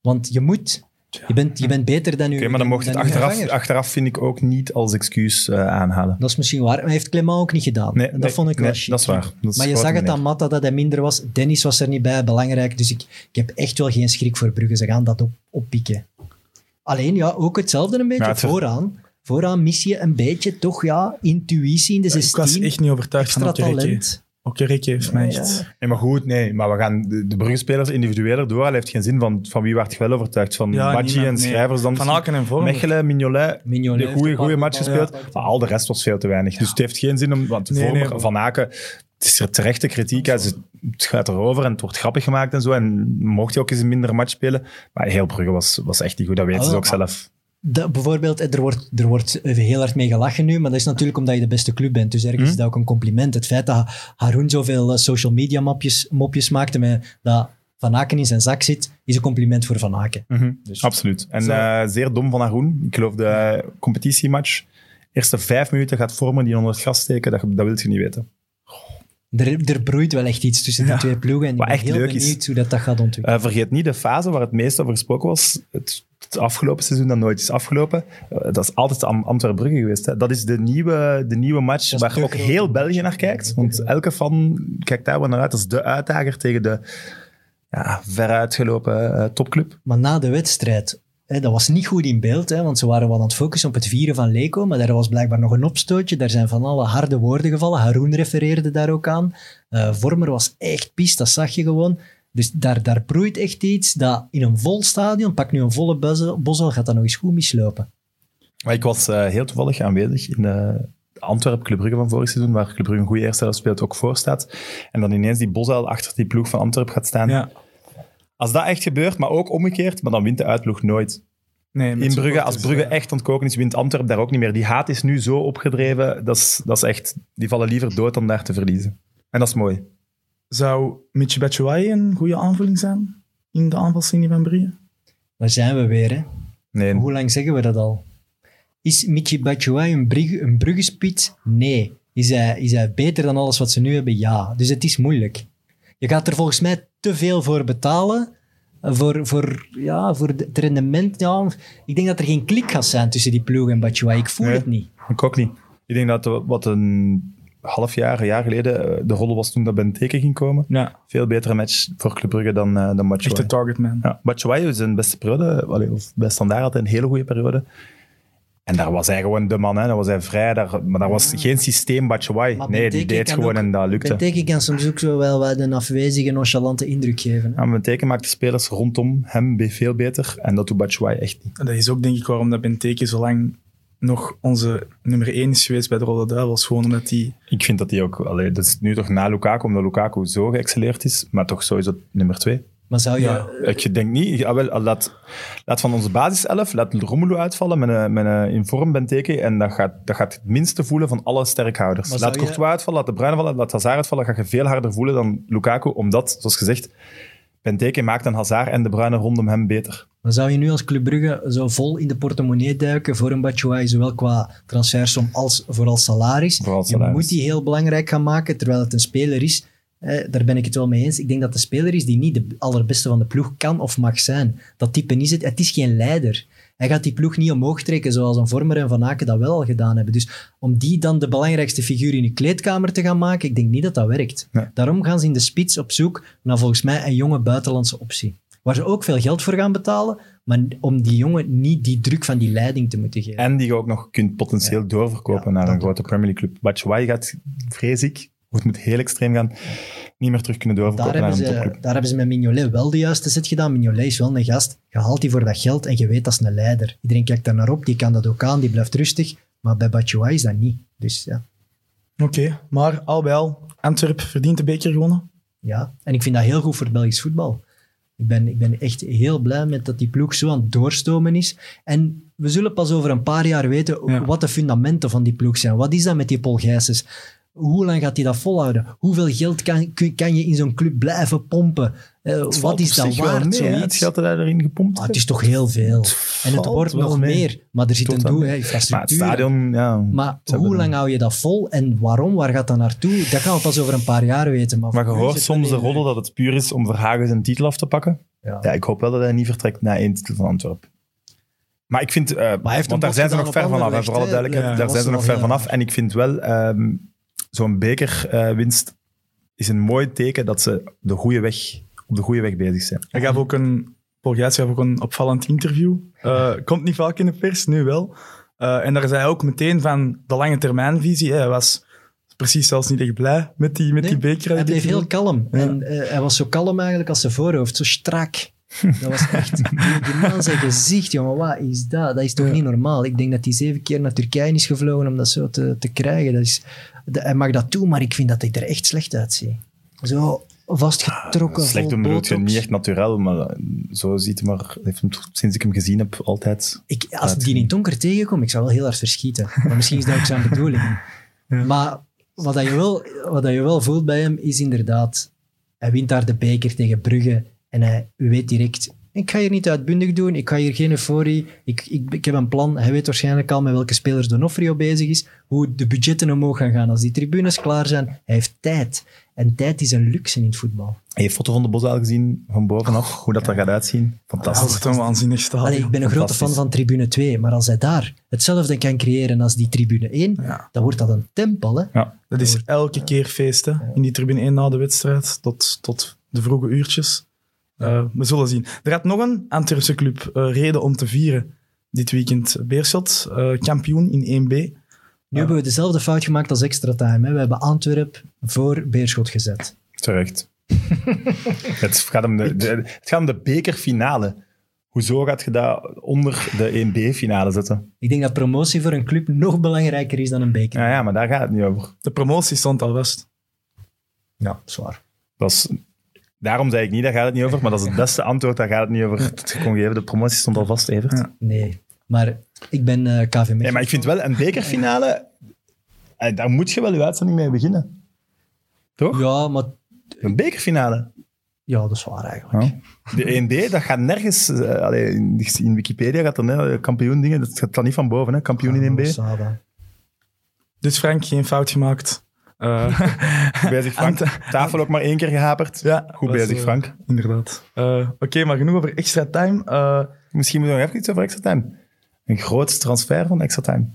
Want je moet. Je bent, je bent beter dan u. Oké, maar dan mocht het achteraf, achteraf, vind ik ook niet als excuus uh, aanhalen. Dat is misschien waar. Maar heeft Clement ook niet gedaan. Nee, dat vond ik wel Dat is waar. Dat is maar je zag het aan Matta dat hij minder was. Dennis was er niet bij, belangrijk. Dus ik, ik heb echt wel geen schrik voor Brugge. Ze gaan dat op, oppikken. Alleen, ja, ook hetzelfde een beetje vooraan. Vooraan mis je een beetje toch, ja, intuïtie in de 16. Ik was echt niet overtuigd van talent. Oké, heeft mij echt... Nee, maar goed, nee. Maar we gaan de, de Brugge-spelers individueler door. Hij heeft geen zin van, van wie werd je wel overtuigd? Van ja, en schrijvers dan? Van Aken en Vorm. Mechelen, Mignolet, Mignolet de goede, goede match gespeeld. Maar al de rest was veel te weinig. Dus het heeft geen zin om... Want nee, Van Aken, het is er terechte kritiek. Het gaat erover en het wordt grappig gemaakt en zo. En mocht hij ook eens een minder match spelen. Maar heel Brugge was, was echt niet goed. Dat weten ze ook zelf bijvoorbeeld, er wordt, er wordt heel hard mee gelachen nu, maar dat is natuurlijk omdat je de beste club bent. Dus ergens is hm? dat ook een compliment. Het feit dat Haroon zoveel eh, social media mopjes, mopjes maakte met dat Van Aken in zijn zak zit, is een compliment voor Van Aken. Mhm. dus, Absoluut. En uh, zeer dom van Haroon. Ik geloof de competitiematch. Eerste vijf minuten gaat vormen die onder het gas steken, dat, dat wil je niet weten. Er, er broeit wel echt iets tussen die twee ploegen. En ik ben echt heel leuk benieuwd is, hoe dat, dat gaat ontwikkelen. Uh, vergeet niet de fase waar het meest over gesproken was. Het, afgelopen seizoen dat nooit is afgelopen. Uh, dat is altijd Am Antwerpen-Brugge geweest. Hè. Dat is de nieuwe, de nieuwe match waar ook heel België naar kijkt. Want elke fan kijkt daar wel naar uit. Dat is de uitdager tegen de ja, veruitgelopen uh, topclub. Maar na de wedstrijd, dat was niet goed in beeld, hè, want ze waren wel aan het focussen op het vieren van Leco, maar daar was blijkbaar nog een opstootje. Daar zijn van alle harde woorden gevallen. Haroon refereerde daar ook aan. Uh, Vormer was echt pist, dat zag je gewoon. Dus daar, daar broeit echt iets dat in een vol stadion, pak nu een volle bosel, gaat dat nog eens goed mislopen. Maar ik was eh, heel toevallig aanwezig in de Antwerpen Club Brugge van vorig seizoen, waar Club Brugge een goede eerste helft speelt, ook voor staat. En dan ineens die Bosuil achter die ploeg van Antwerpen gaat staan. Ja. Als dat echt gebeurt, maar ook omgekeerd, maar dan wint de uitploeg nooit. Nee, In Brugge, als Brugge eh, echt ontkoken is, wint Antwerpen daar ook niet meer. Die haat is nu zo opgedreven, dat is, dat is echt... Die vallen liever dood dan daar te verliezen. En dat is mooi. Zou Michi Batshuayi een goede aanvulling zijn in de aanvalslinie van Brugge? Daar zijn we weer, hè. Nee, Hoe lang zeggen we dat al? Is Michi Batshuayi een, Brugge- een? Nee. Is hij, is hij beter dan alles wat ze nu hebben? Ja. Dus het is moeilijk. Je gaat er volgens mij te veel voor betalen. Voor, voor, ja, voor het rendement. Ja, ik denk dat er geen klik gaat zijn tussen die ploeg en Batshuayi. Ik voel Nee. het niet. ik ook niet. Ik denk dat wat een half jaar, een jaar geleden, eh, de rol was toen dat Benteke ging komen. Ja, Veel betere match voor Club Brugge dan, uh, dan echt de targetman. Ja, Batshuayi is zijn beste periode, allee, of bij Standaard had hij een hele goede periode. En daar was hij gewoon de man, hè. daar was hij vrij, daar, maar daar was geen systeem Batshuayi. Nee, die deed gewoon ook- en dat lukte. Benteke kan soms ook zo wel wat een afwezige, nonchalante indruk geven. hè. Ja, maar Benteke maakt de spelers rondom hem veel beter en dat doet Batshuayi echt niet. En Dat is ook denk ik waarom dat Benteke zo lang nog onze nummer 1 is geweest bij de Rode Duivels. Gewoon omdat hij... Ik vind dat hij ook, allee, dat is nu toch na Lukaku, omdat Lukaku zo geëxceleerd is, maar toch sowieso nummer twee. Maar zou je... Ja. Ik denk niet, ja, wel, laat, laat van onze basiself, laat Romelu uitvallen met een, met een in vorm Benteke en dat gaat, dat gaat het minste voelen van alle sterkhouders. Maar Laat je- Courtois uitvallen, laat De Bruyne vallen, laat Hazard uitvallen, ga je veel harder voelen dan Lukaku, omdat, zoals gezegd, Benteke maakt een Hazard en De Bruyne rondom hem beter. Maar zou je nu als Club Brugge zo vol in de portemonnee duiken voor een Batshuayi, zowel qua transfersom als vooral salaris? Vooral Je salaris. moet die heel belangrijk gaan maken, terwijl het een speler is. Eh, daar ben ik het wel mee eens. Ik denk dat de speler is die niet de allerbeste van de ploeg kan of mag zijn. Dat type is het. Het is geen leider. Hij gaat die ploeg niet omhoog trekken zoals een Vormer en Van Aken dat wel al gedaan hebben. Dus om die dan de belangrijkste figuur in de kleedkamer te gaan maken, ik denk niet dat dat werkt. Nee. Daarom gaan ze in de spits op zoek naar volgens mij een jonge buitenlandse optie. Waar ze ook veel geld voor gaan betalen, maar om die jongen niet die druk van die leiding te moeten geven. En die je ook nog kunt potentieel doorverkopen Ja, naar een grote ook. Premier League club. Batshuayi gaat, vrees ik, het moet heel extreem gaan, niet meer terug kunnen Daar doorverkopen naar hebben, ze, daar hebben ze met Mignolet wel de juiste zet gedaan. Mignolet is wel een gast. Je haalt die voor dat geld en je weet dat is een leider. Iedereen kijkt daar naar op, die kan dat ook aan, die blijft rustig. Maar bij Batshuayi is dat niet. Dus ja. Oké, maar al bij al, Antwerp verdient de beker gewonnen. ja. En ik vind dat heel goed voor het Belgisch voetbal. Ik ben, ik ben echt heel blij met dat die ploeg zo aan het doorstomen is. En we zullen pas over een paar jaar weten Ja. wat de fundamenten van die ploeg zijn. Wat is dat met die Paul Gijsens? Hoe lang gaat hij dat volhouden? Hoeveel geld kan, kan je in zo'n club blijven pompen? Eh, wat is dat waard, mee, zoiets? geld dat erin gepompt Ah, het is toch heel veel. En het wordt nog mee. meer. Maar er zit Tot een doel, Maar het infrastructuur. stadion, ja. Maar hoe lang hou je dat vol en waarom? Waar gaat dat naartoe? Dat gaan we pas over een paar jaar weten. Maar, Maar je hoort soms de roddel dat het puur is om Verhagen zijn titel af te pakken. Ja. Ja, ik hoop wel dat hij niet vertrekt na één titel van Antwerpen. Maar ik vind, eh, want daar zijn ze nog ver vanaf, voor alle duidelijkheid. Daar zijn ze nog ver vanaf. En ik vind wel, ehm, zo'n bekerwinst is een mooi teken dat ze de goede weg, op de goede weg bezig zijn. Hij gaf ook een, Paul Gijs gaf ook een opvallend interview. Eh, komt niet vaak in de pers, nu wel. Eh, en daar zei hij ook meteen van de lange termijnvisie. Hij was precies zelfs niet echt blij met die, met Nee, die beker. Hij bleef heel kalm. Ja. En eh, hij was zo kalm eigenlijk als zijn voorhoofd. Zo strak. Dat was echt... Die, man zijn gezicht, jongen. Wat is dat? Dat is toch niet normaal? Ik denk dat hij zeven keer naar Turkije is gevlogen om dat zo te, te krijgen. Dat is, dat- hij mag dat doen, maar ik vind dat hij er echt slecht uitziet. Zo vastgetrokken, Slecht vol doen bedoel je botox. niet echt naturel, maar zo ziet hij maar, sinds ik hem gezien heb, altijd. Ik, als ik die in het donker tegenkom, ik zou wel heel hard verschieten. Maar misschien is dat ook zijn bedoeling. Maar wat, dat je wel, wat dat je wel voelt bij hem, is inderdaad... Hij wint daar de beker tegen Brugge en hij weet direct... Ik ga hier niet uitbundig doen, ik ga hier geen euforie. Ik, ik, ik heb een plan. Hij weet waarschijnlijk al met welke spelers Donofrio bezig is. Hoe de budgetten omhoog gaan gaan als die tribunes klaar zijn. Hij heeft tijd. En tijd is een luxe in het voetbal. Heb je foto van de Bosuil gezien, van bovenaf, hoe dat er gaat uitzien? Dat Fantastisch. een waanzinnig stadion. Allee, ik ben een grote fan van tribune 2, maar als hij daar hetzelfde kan creëren als die tribune 1, Ja. dan wordt dat een tempel. Hè? Ja. Dat is elke keer feest, hè. In die tribune 1 na de wedstrijd, tot, tot de vroege uurtjes. Eh, we zullen zien. Er had nog een Antwerpse club eh, reden om te vieren dit weekend. Beerschot, eh, kampioen in 1B. Nu hebben we dezelfde fout gemaakt als extra time. Hè? We hebben Antwerp voor Beerschot gezet. Terecht. het, gaat om de, de- het gaat om de bekerfinale. Hoezo gaat je dat onder de 1B-finale zetten? Ik denk dat promotie voor een club nog belangrijker is dan een beker. Ja, ja, maar daar gaat het niet over. De promotie stond al vast. Ja, zwaar. Dat is, daarom zei ik niet, daar gaat het niet over. Maar dat is het beste antwoord, daar gaat het niet over. Kon geven, de promotie stond al vast, Evert. Ja. Nee, maar ik ben eh KV Mechelen. Nee, maar ik vind wel, een bekerfinale, eh, daar moet je wel je uitzending mee beginnen. Toch? Ja, maar Een bekerfinale. ja, dat is waar eigenlijk. Ja. De 1B, dat gaat nergens... allee, in in Wikipedia gaat er net kampioen dingen, dat gaat dan niet van boven, hè, kampioen in 1B. Losada. Dus Frank, geen fout gemaakt. Eh, Goed bezig, Frank. Tafel ook maar één keer gehaperd. ja, Goed is, bezig, eh, Frank. Inderdaad. Eh, Oké, maar genoeg over extra time. Eh, Misschien moeten we nog even iets over extra time. Een groot transfer van extra time.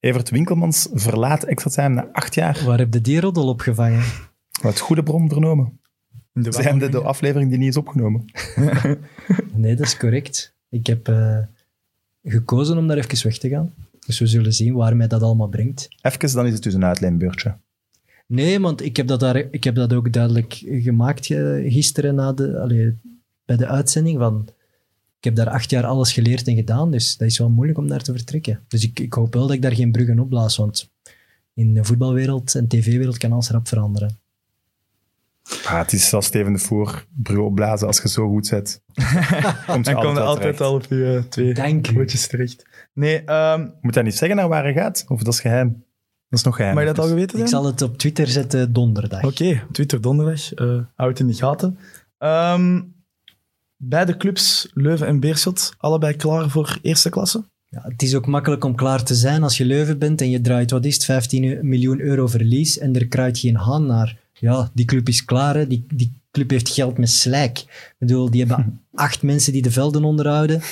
Evert Winkelmans verlaat extra time na acht jaar. Waar heb je die roddel opgevangen? Wat goede bron vernomen. de Zijn de, de aflevering die niet is opgenomen. Nee, dat is correct. Ik heb eh, gekozen om daar even weg te gaan. Dus we zullen zien waar mij dat allemaal brengt. Even, dan is het dus een uitleenbeurtje. Nee, want ik heb dat, daar, ik heb dat ook duidelijk gemaakt eh, gisteren na de, allee, bij de uitzending. Van, ik heb daar acht jaar alles geleerd en gedaan, dus dat is wel moeilijk om daar te vertrekken. Dus ik, ik hoop wel dat ik daar geen bruggen opblaas, want in de voetbalwereld en tv-wereld kan alles rap veranderen. Ah, het is zoals Steven de Voer, brug opblazen als je zo goed bent. Komt je Dan komt er altijd al op je twee Dank terecht. Nee, ehm, Moet dat niet zeggen naar waar hij gaat? Of dat is geheim? Dat is nog geheim. mag je dat al geweten Ik zal het op Twitter zetten donderdag. Oké, Twitter donderdag. eh hou het in de gaten. Ehm, beide clubs, Leuven en Beerschot, allebei klaar voor eerste klasse. Ja, het is ook makkelijk om klaar te zijn als je Leuven bent en je draait, wat is het, 15 miljoen euro verlies en er kruidt geen haan naar. Ja, die club is klaar, hè. Die, die club heeft geld met slijk. Ik bedoel, die hebben acht mensen die de velden onderhouden.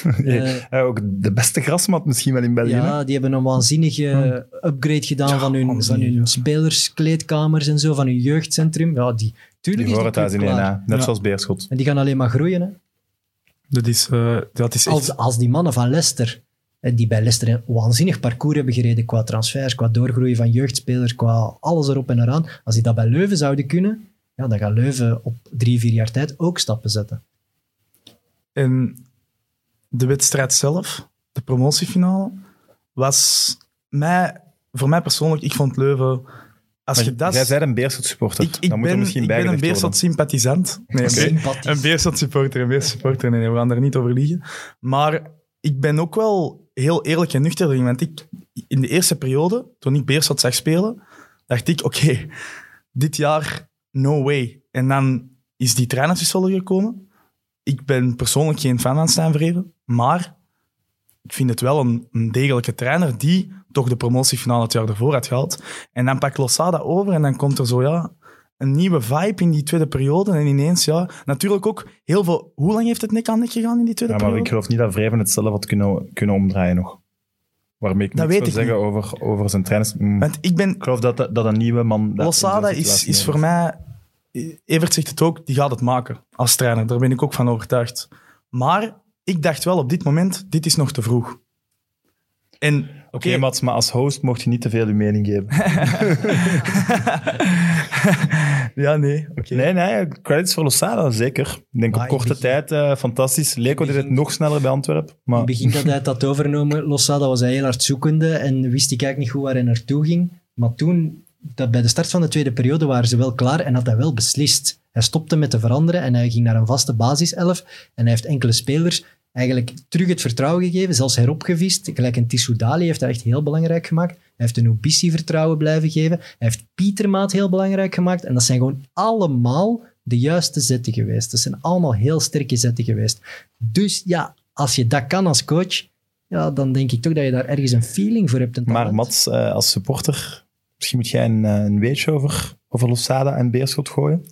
Eh, ook de beste grasmat misschien wel in België. hè? ja, die hebben een waanzinnige upgrade gedaan van, hun, van hun spelerskleedkamers en zo, van hun jeugdcentrum. Ja, die, tuurlijk Die is horen die thuis club in klaar. 1A. Net Ja. zoals Beerschot. En die gaan alleen maar groeien, hè. Dat is, eh, dat is echt... Als, als die mannen van Leicester, eh, die bij Leicester een waanzinnig parcours hebben gereden qua transfers, qua doorgroeien van jeugdspelers, qua alles erop en eraan, als die dat bij Leuven zouden kunnen, ja, dan gaat Leuven op drie, vier jaar tijd ook stappen zetten. En de wedstrijd zelf, de promotiefinale, was mij, voor mij persoonlijk, ik vond Leuven... Als je dat... Jij bent een Beerschot supporter. ik, ik er ben, misschien ik ben een bijgelegd worden. Beerschot-sympathisant. Nee, een Be- Sympathisch. een Beerschot-supporter, een Beerschot-supporter. Nee, we gaan daar niet over liegen. Maar ik ben ook wel heel eerlijk en nuchter erin. Want ik, in de eerste periode, toen ik Beerschot zag spelen, dacht ik, oké, dit jaar, no way. En dan is die trainerswissel er gekomen. Ik ben persoonlijk geen fan van Stijn Vreven, maar ik vind het wel een, een degelijke trainer die toch de promotiefinale het jaar ervoor had gehaald. En dan pakt Losada over en dan komt er zo, ja, een nieuwe vibe in die tweede periode. En ineens, ja, natuurlijk ook heel veel... Hoe lang heeft het nek aan nek gegaan in die tweede Ja, maar ik periode? geloof niet dat Vreven het zelf had kunnen, kunnen omdraaien nog. Waarmee ik Dat wil ik zeggen over, over zijn trainers. Mm. Want ik ben... Ik geloof dat, dat een nieuwe man... Losada is, is voor mij... Evert zegt het ook, die gaat het maken als trainer. Daar ben ik ook van overtuigd. Maar ik dacht wel op dit moment, dit is nog te vroeg. En Oké, Mats, maar als host mocht je niet te veel je mening geven. ja, nee. oké. Nee, nee, credits voor Losada, zeker. Ik denk op korte in begin- tijd eh, fantastisch. Leco deed het begin- nog sneller bij Antwerpen. In Maar het begin dat hij het had overgenomen, Losada was hij heel hard zoekende en wist ik eigenlijk niet goed waar hij naartoe ging. Maar toen, dat bij de start van de tweede periode, waren ze wel klaar en had hij wel beslist. Hij stopte met te veranderen en hij ging naar een vaste basiself. En hij heeft enkele spelers eigenlijk terug het vertrouwen gegeven, zelfs heropgevist. Gelijk een Tissoudali heeft hij echt heel belangrijk gemaakt. Hij heeft een Ubissi vertrouwen blijven geven. Hij heeft Pietermaat heel belangrijk gemaakt. En dat zijn gewoon allemaal de juiste zetten geweest. Dat zijn allemaal heel sterke zetten geweest. Dus ja, als je dat kan als coach, ja, dan denk ik toch dat je daar ergens een feeling voor hebt. een Maar. Mats, eh, als supporter, misschien moet jij een, eh, een weetje over, over Losada en Beerschot gooien.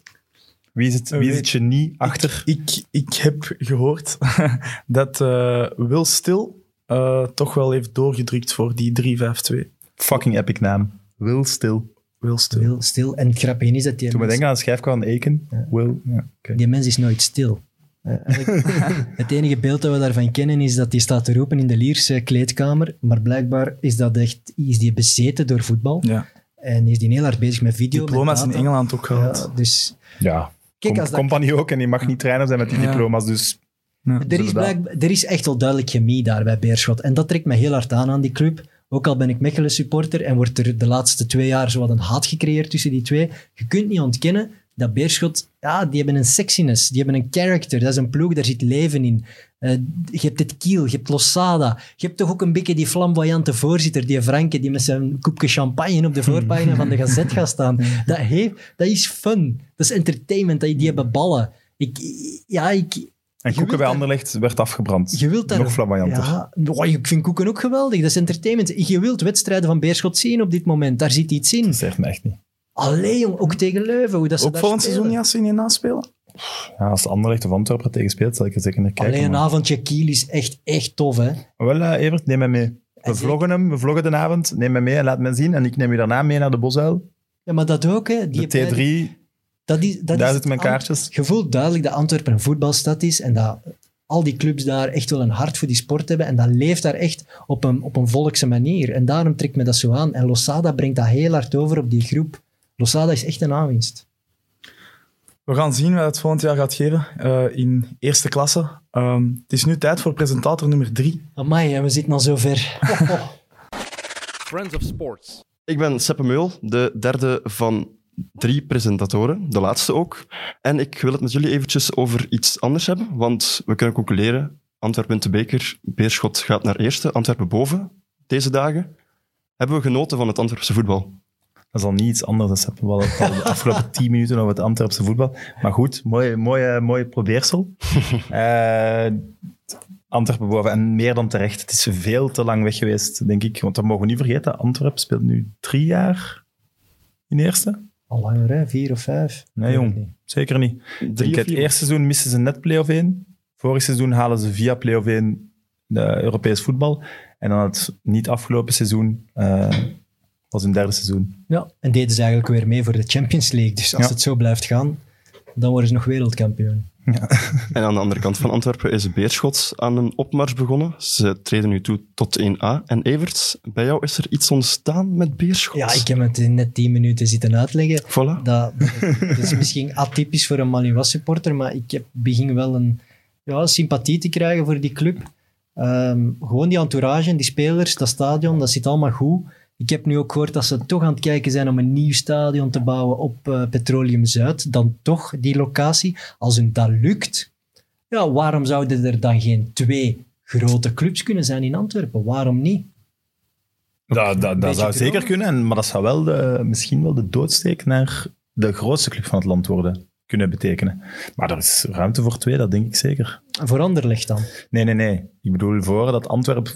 Wie is het, Een wie is het weetje. genie achter? Ik, ik heb gehoord dat eh Will Stil eh, toch wel heeft doorgedrukt voor die 3-5-2. Fucking epic naam. Will Stil. Will Stil. Stil. En het grappige is dat die, Toen we denken aan een schijf van Eken. Ja. Will. Ja, oké. die mens is nooit stil. Eh, het enige beeld dat we daarvan kennen is dat hij staat te roepen in de Lierse kleedkamer. Maar blijkbaar is dat echt, is die bezeten door voetbal. Ja. En is die heel hard bezig met video. met Diploma's in. Engeland ook gehad. Ja, dus Ja. Kijk, Com- als dat- Compagnie ook en die mag niet trainer zijn met die Ja. diploma's. Dus Ja. Er is, blijk- er is echt wel duidelijk chemie daar bij Beerschot. En dat trekt me heel hard aan aan die club. Ook al ben ik Mechelen supporter en wordt er de laatste twee jaar zo wat een haat gecreëerd tussen die twee. Je kunt niet ontkennen dat Beerschot, ja, die hebben een sexiness, die hebben een character. Dat is een ploeg, daar zit leven in. Eh, je hebt het Kiel, je hebt Losada. Je hebt toch ook een beetje die flamboyante voorzitter, die Franke, die met zijn koepje champagne op de voorpagina van de Gazet gaat staan. Dat, heeft, dat is fun. Dat is entertainment. Die hebben ballen. Ik, ja, ik, En Je Koeken bij Anderlecht werd afgebrand. je wilt daar... Nog flamboyanter. Ja, oh, ik vind Koeken ook geweldig. Dat is entertainment. Je wilt wedstrijden van Beerschot zien op dit moment. Daar zit iets in. Dat zegt me echt niet. Allee, jong, ook tegen Leuven. Hoe dat ze Ook volgend seizoen niet als ze niet naspelen? Ja, als Anderlecht of Antwerpen tegen speelt, zal ik er zeker naar kijken. Allee, een maar- avondje Kiel is echt, echt tof, hè. Wel, eh, Evert, neem mij mee. We vloggen hem, we vloggen de avond. Neem mij mee en laat mij zien. En ik neem je daarna mee naar de Bosuil. Ja, maar dat ook, hè. Die De T3, Dat is, dat daar is zitten mijn Ant- kaartjes. Je voelt duidelijk dat Antwerpen een voetbalstad is en dat al die clubs daar echt wel een hart voor die sport hebben. En dat leeft daar echt op een, op een volkse manier. En daarom trekt me dat zo aan. En Losada brengt dat heel hard over op die groep. Losada is echt een aanwinst. We gaan zien wat het volgend jaar gaat geven eh, in eerste klasse. Ehm, het is nu tijd voor presentator nummer drie. Amai, en we zitten al zo ver. Oh. Friends of Sports. Ik ben Seppe Meul, de derde van drie presentatoren, de laatste ook. En ik wil het met jullie eventjes over iets anders hebben, want we kunnen concluderen, Antwerpen de beker, Beerschot gaat naar eerste, Antwerpen boven deze dagen. Hebben we genoten van het Antwerpse voetbal? Dat is al niet iets anders. Dat hebben we al de afgelopen tien minuten over het Antwerpse voetbal. Maar goed, mooi, mooi, mooi probeersel. Eh, Antwerpen boven. En meer dan terecht. Het is veel te lang weg geweest, denk ik. Want dat mogen we niet vergeten. Antwerpen speelt nu drie jaar in eerste. Al langer, hè? Vier of vijf? Nee, jong. Zeker niet. Of het eerste seizoen missen ze net play-off 1. Vorig seizoen halen ze via play-off 1 de Europees voetbal. En dan het niet afgelopen seizoen eh, was hun derde seizoen. Ja, en deden ze eigenlijk weer mee voor de Champions League. Dus als Ja. het zo blijft gaan, dan worden ze nog wereldkampioen. En aan de andere kant van Antwerpen is Beerschot aan een opmars begonnen. Ze treden nu toe tot 1A. En Evert, bij jou is er iets ontstaan met Beerschot? Ja, ik heb het in net tien minuten zitten uitleggen. Voilà. Dat, dat is misschien atypisch voor een Manuwas supporter, maar ik heb, begin wel een ja, sympathie te krijgen voor die club. Ehm, gewoon die entourage, die spelers, dat stadion, dat zit allemaal goed. Ik heb nu ook gehoord dat ze toch aan het kijken zijn om een nieuw stadion te bouwen op eh, Petroleum Zuid. Dan toch die locatie. Als hun dat lukt, ja, waarom zouden er dan geen twee grote clubs kunnen zijn in Antwerpen? Waarom niet? Dat, dat, dat zou zeker kunnen, en- maar dat zou wel de, misschien wel de doodsteek naar de grootste club van het land worden kunnen betekenen. Maar er is ruimte voor twee, dat denk ik zeker. Voor Anderlecht dan. Nee, nee, nee. Ik bedoel voor dat Antwerpen...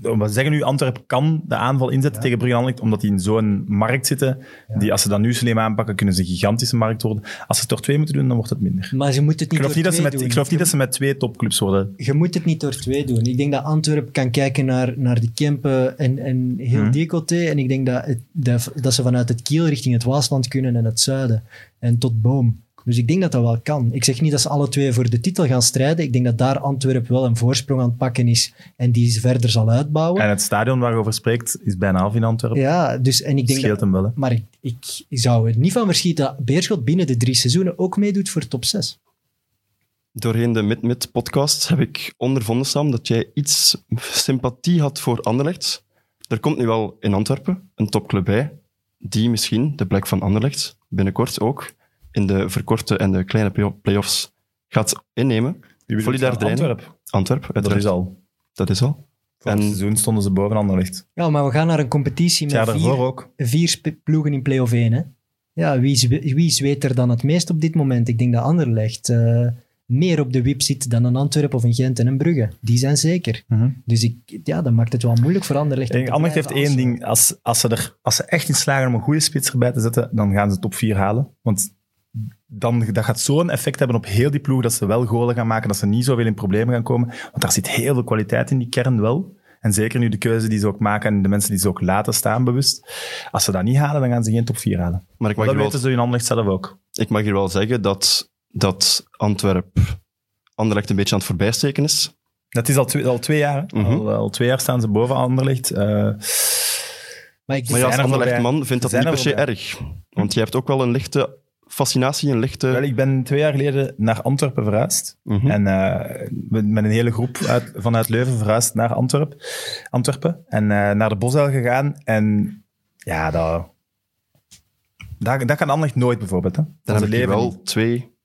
We zeggen nu, Antwerpen kan de aanval inzetten tegen Brugge omdat die in zo'n markt zitten. Die, als ze dat nu slim aanpakken, kunnen ze een gigantische markt worden. Als ze het door twee moeten doen, dan wordt het minder. Maar ze moeten het Ik niet geloof niet, dat ze door met, twee ik doen. geloof niet dat ze met twee topclubs worden. Je moet het niet door twee doen. Ik denk dat Antwerpen kan kijken naar, naar de Kempen en, en heel die côté. En ik denk dat, het, dat, dat ze vanuit het Kiel richting het Waasland kunnen en het zuiden. En tot Boom. Dus ik denk dat dat wel kan. Ik zeg niet dat ze alle twee voor de titel gaan strijden. Ik denk dat daar Antwerpen wel een voorsprong aan het pakken is en die ze verder zal uitbouwen. En het stadion waar je over spreekt, is bijna af in Antwerpen. ja, dus en ik dat denk scheelt dat, hem wel. Hè. maar ik, ik zou er niet van verschieten dat Beerschot binnen de drie seizoenen ook meedoet voor top 6. Doorheen de Mid-Mid-podcast heb ik ondervonden, Sam, dat jij iets sympathie had voor Anderlecht. Er komt nu wel in Antwerpen een topclub bij, die misschien de plek van Anderlecht binnenkort ook in de verkorte en de kleine play- play-offs gaat innemen. Die Volley daar bedoelt trainen? Antwerpen. Antwerpen, Dat uiteraard. is al. Dat is al. En- seizoen stonden ze boven Anderlecht. Ja, maar we gaan naar een competitie Het met vier, ook. vier ploegen in play-off 1. Hè? Ja, wie, wie zweet er dan het meest op dit moment? Ik denk dat Anderlecht eh meer op de wip zit dan een Antwerpen of een Gent en een Brugge. Die zijn zeker. Dus ik, ja, dat maakt het wel moeilijk voor Anderlecht. Ik Anderlecht heeft één ding. Als, als, ze er, als ze echt in slagen om een goede spits erbij te zetten, dan gaan ze top 4 halen. Want dan, dat gaat zo'n effect hebben op heel die ploeg dat ze wel golen gaan maken, dat ze niet zoveel in problemen gaan komen. Want daar zit heel veel kwaliteit in die kern wel. En zeker nu de keuze die ze ook maken en de mensen die ze ook laten staan bewust. Als ze dat niet halen, dan gaan ze geen top 4 halen. Maar ik mag, dat hier wel, weten ze in Anderlecht zelf ook. ik mag hier wel zeggen dat, dat Antwerp Anderlecht een beetje aan het voorbijsteken is. Dat is al twee, al twee jaar. Mhm. al, al twee jaar staan ze boven Anderlecht. Eh, Maar ik Maar ja, als er Anderlecht man vindt dat niet er per se erg. Want je hebt ook wel een lichte fascinatie, een lichte... Wel, ik ben twee jaar geleden naar Antwerpen verhuisd. Mhm. En eh, met een hele groep uit, vanuit Leuven verhuisd naar Antwerp, Antwerpen. En eh, naar de Bosuil gegaan. En ja, dat, dat, dat kan Anderlecht nooit bijvoorbeeld. Hè. Dan Onze heb leven wel niet. twee